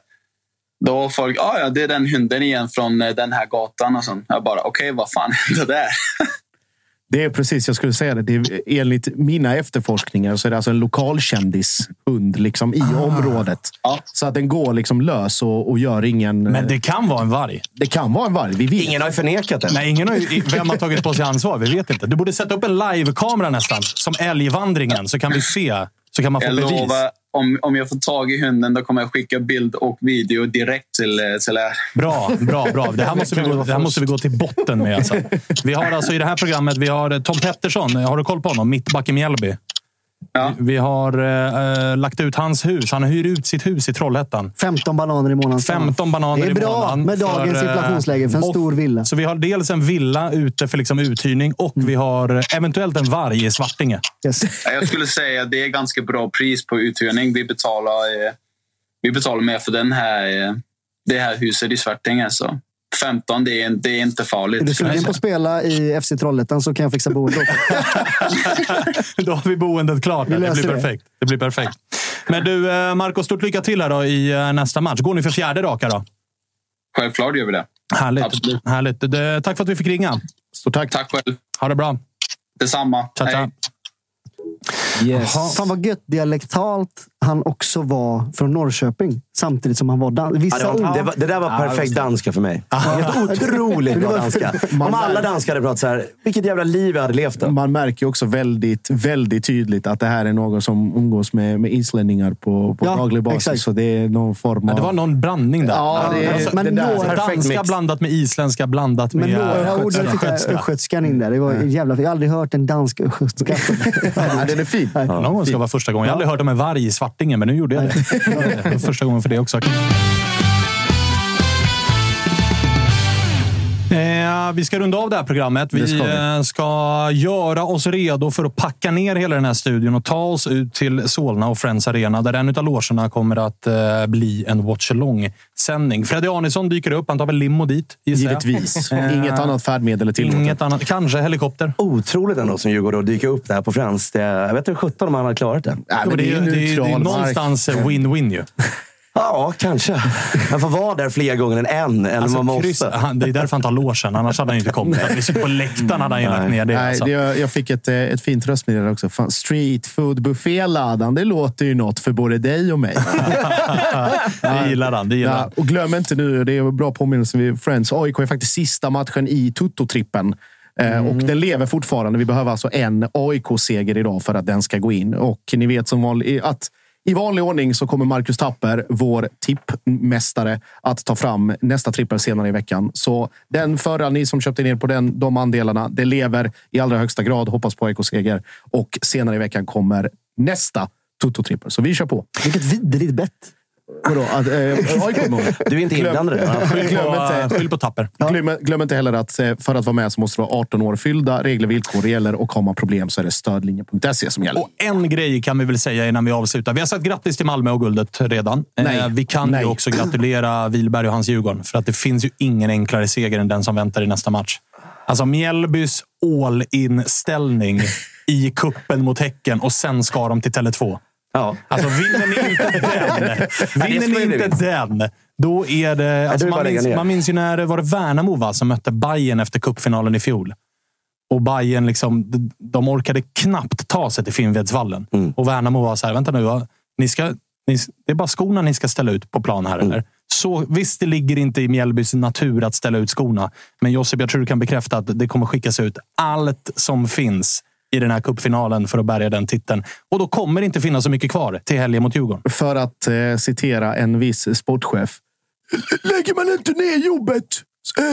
då folk, ah, ja, det är den hunden igen från eh, den här gatan. Och sånt. Jag bara, okej, vad fan hände där? Det är precis, jag skulle säga det. det är, enligt mina efterforskningar så är det alltså en lokalkändishund liksom, i Ah. området. Så att den går liksom lös och, och gör ingen... Men det kan vara en varg. Det kan vara en varg. Vi vet. Ingen har ju förnekat det. Nej, ingen har, ju- vem har tagit på sig ansvar? Vi vet inte. Du borde sätta upp en livekamera nästan, som älgvandringen, så kan vi se. Så kan man få Jag bevis. lovar, om, om jag får tag i hunden då kommer jag skicka bild och video direkt till, eh, till er. Bra, bra, bra. Det här måste vi gå, det här måste vi gå till botten med. Alltså. Vi har alltså i det här programmet vi har Tom Pettersson. Har du koll på honom? Mittback i Mjällby. Vi, vi har eh, lagt ut hans hus. Han hyr ut sitt hus i Trollhättan. 15 bananer i månaden. 15 bananer Det är i bra månaden med dagens för, eh, inflationsläge för en och- stor villa. Så vi har dels en villa ute för liksom uthyrning och vi har eventuellt en varg i Svartinge. Jag skulle säga att det är ganska bra pris på uthyrning. Vi betalar, eh, vi betalar mer för den här, eh, det här huset i Svartinge. Så 15, det är, det är inte farligt. Är du sugen på att spela i FC Trollhättan så kan jag fixa boende. Då har vi boendet klart. Vi Det blir det. perfekt. Det blir perfekt. Men du, eh, Marco, stort lycka till här då i eh, nästa match. Går ni för fjärde raka då? Självklart gör vi det. Härligt. Härligt. Det, tack för att vi fick ringa. Stort tack. Tack själv. Ha det bra. Detsamma. Tja, tja. Hej. Fan vad gött dialektalt han också var från Norrköping. Samtidigt som han var dan- Ja, Vissa det, var, det, var, det där var perfekt danska för mig. Helt otroligt bra danska. Om alla danskar hade pratat så här, vilket jävla liv jag hade levt då. Man märker också väldigt, väldigt tydligt att det här är någon som umgås med, med islänningar på, på Ja, daglig basis. exakt. Så det är någon form Ja, av... det var någon blandning där. Ja, det Alltså, Men det där, några- danska perfekt mix. blandat med isländska blandat Men med några ord östgötska. fick östgötskan in där. Det var jävla... Jag har aldrig hört en dansk östgötska. Ja, den är fin. Någon gång ska vara första gången. Jag har aldrig hört om en varg i Svartingen, men nu gjorde jag det. Första gången för det också. Eh, vi ska runda av det här programmet. Vi, Det ska vi. eh, ska göra oss redo för att packa ner hela den här studion och ta oss ut till Solna och Friends Arena där en av logerna kommer att eh, bli en watch along-sändning. Freddy Arnesson dyker upp. Han tar väl limo dit. Givetvis. Eh, Inget annat färdmedel är tillåtet. Inget annat. Kanske helikopter. Otroligt ändå som Djurgården att dyka upp där på Friends. Det, jag vet inte 17 om han hade klarat det. Nej, men det, är, ju det, är, det är neutral mark. någonstans win-win ju. Ja, kanske. Han får vara där fler gånger än en. Än Alltså, man måste. han, det är därför han tar logen. Annars hade han inte kommit. Att vi sitter på läktaren hade han ju lagt ner det. Nej, alltså. det, jag, jag fick ett, eh, ett fint röstmeddelande också. Fan, street food bufféladan, det låter ju något för både dig och mig. det gillar han. Det gillar Ja, och glöm inte nu, det är en bra påminnelse vid Friends. AIK är faktiskt sista matchen i Toto-trippen. Eh, Och den lever fortfarande. Vi behöver alltså en AIK-seger idag för att den ska gå in. Och ni vet som vanligt att i vanlig ordning så kommer Marcus Tapper, vår tippmästare, att ta fram nästa trippel senare i veckan. Så den förra, ni som köpte ner på den, de andelarna, det lever i allra högsta grad. Hoppas på ekoseger Och senare i veckan kommer nästa Toto-trippel. Så vi kör på. Vilket vidrigt bett. Vadå? Att, eh? Du är inte inblandad i det, va? Skyll Glöm på, inte- skyll på Tapper. Glöm, glöm inte heller att eh, för att vara med så måste du vara 18 år fyllda. Regler och villkor gäller och har man problem så är det stödlinjen.se som gäller. Och en grej kan vi väl säga innan vi avslutar. Vi har sagt grattis till Malmö och guldet redan. Nej. Eh, vi kan Nej. ju också gratulera Wilberg och hans Djurgården. För att det finns ju ingen enklare seger än den som väntar i nästa match. Alltså Mjällbys all-in-ställning i kuppen mot Häcken och sen ska de till Tele2. Ja. Alltså vinner ni inte den, vinner ni inte den, då är det... Alltså, man, minns, man minns ju när var det Värnamo va, som mötte Bayern efter cupfinalen i fjol. Och Bayern liksom, de- de orkade knappt ta sig till Finnvedsvallen. Mm. Och Värnamo var så här, vänta nu. va? Ni ska, ni, det är bara skorna ni ska ställa ut på plan här. Mm. Eller? Så, visst, det ligger inte i Mjällbys natur att ställa ut skorna. Men Josip, jag tror du kan bekräfta att det kommer skickas ut allt som finns i den här cupfinalen för att bärga den titeln. Och då kommer det inte finnas så mycket kvar till helgen mot Djurgården. För att eh, citera en viss sportchef. Lägger man inte ner jobbet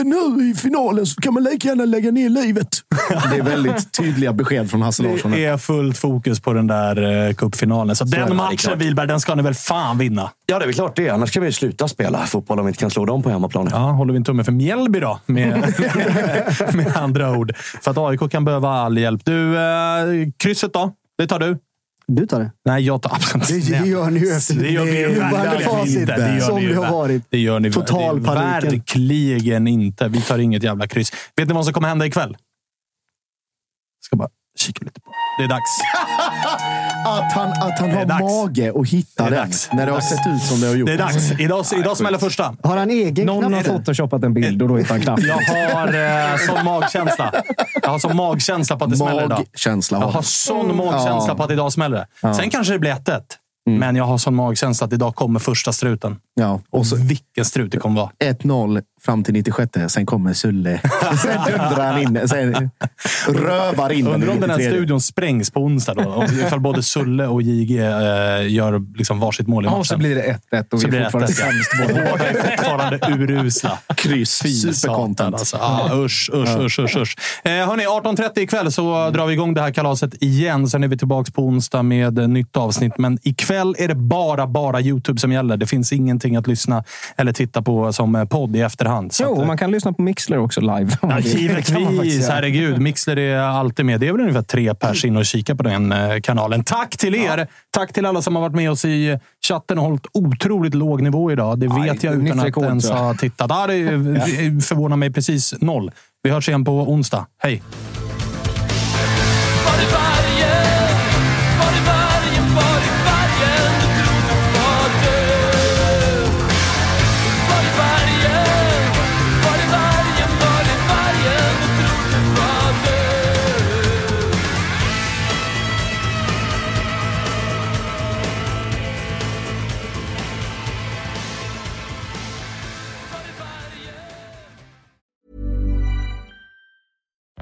nu i finalen så kan man lika gärna lägga ner livet. Det är väldigt tydliga besked från Hasse Larsson. Det är fullt fokus på den där eh, cupfinalen. Så, det, den matchen. Wilberg, den ska ni väl fan vinna? Ja, det är väl klart det. Annars kan vi sluta spela fotboll om vi inte kan slå dem på hemmaplan. Ja, håller vi en tumme för Mjällby då, med, med andra ord. För att AIK kan behöva all hjälp. Du, eh, krysset då? Det tar du? Du tar det. Nej, jag tar absolut Det gör ni ju efter Det gör vi ju verkligen inte. Det gör som ni det har varit. Det gör ni Total det. Verkligen inte. Vi tar inget jävla kryss. Vet ni vad som kommer hända ikväll? Ska bara kika lite på. Det är dags. Att han, att han har dags. mage att hitta Det är den dags. när det har sett ut som det har gjort. Det är dags. Idag, idag smäller första. Har han egen Någon knapp? har photoshopat en bild och då hittar han knappen. Jag har eh, sån magkänsla. Jag har sån magkänsla på att det smäller idag. Magkänsla Jag har sån magkänsla Ja. på att idag smäller det. Sen kanske det blir 1 Men jag har sån magkänsla att idag kommer första struten. Ja, och så Vilken strut det kommer vara. 1-0 fram till 96. Sen kommer Sulle. Sen dundrar han in. Sen rövar in Undrar om den här 93. studion sprängs på onsdag. Då. Om- Ifall både Sulle och JG eh, gör liksom varsitt mål i matchen. Ja, så blir det 1-1 och Så vi är fortfarande 1-1. sämst båda. Är fortfarande urusla. Kryss. Supercontent. Alltså. Ah, usch, usch, usch, usch, usch. Eh, hörni, 18.30 ikväll så drar vi igång det här kalaset igen. Sen är vi tillbaka på onsdag med nytt avsnitt. Men ikväll är det bara, bara YouTube som gäller. Det finns ingenting att lyssna eller titta på som podd i efterhand. Så Jo, att, eh, man kan lyssna på Mixler också live. Ja, givetvis. Herregud. Mixler är alltid med. Det är väl ungefär tre pers in och kika på den eh, kanalen. Tack till er! Tack till alla som har varit med oss i chatten och hållit otroligt låg nivå idag. Det Ja, vet jag utan att rekord, ens ha tittat. Ja, det förvånar mig precis noll. Vi hörs igen på onsdag. Hej!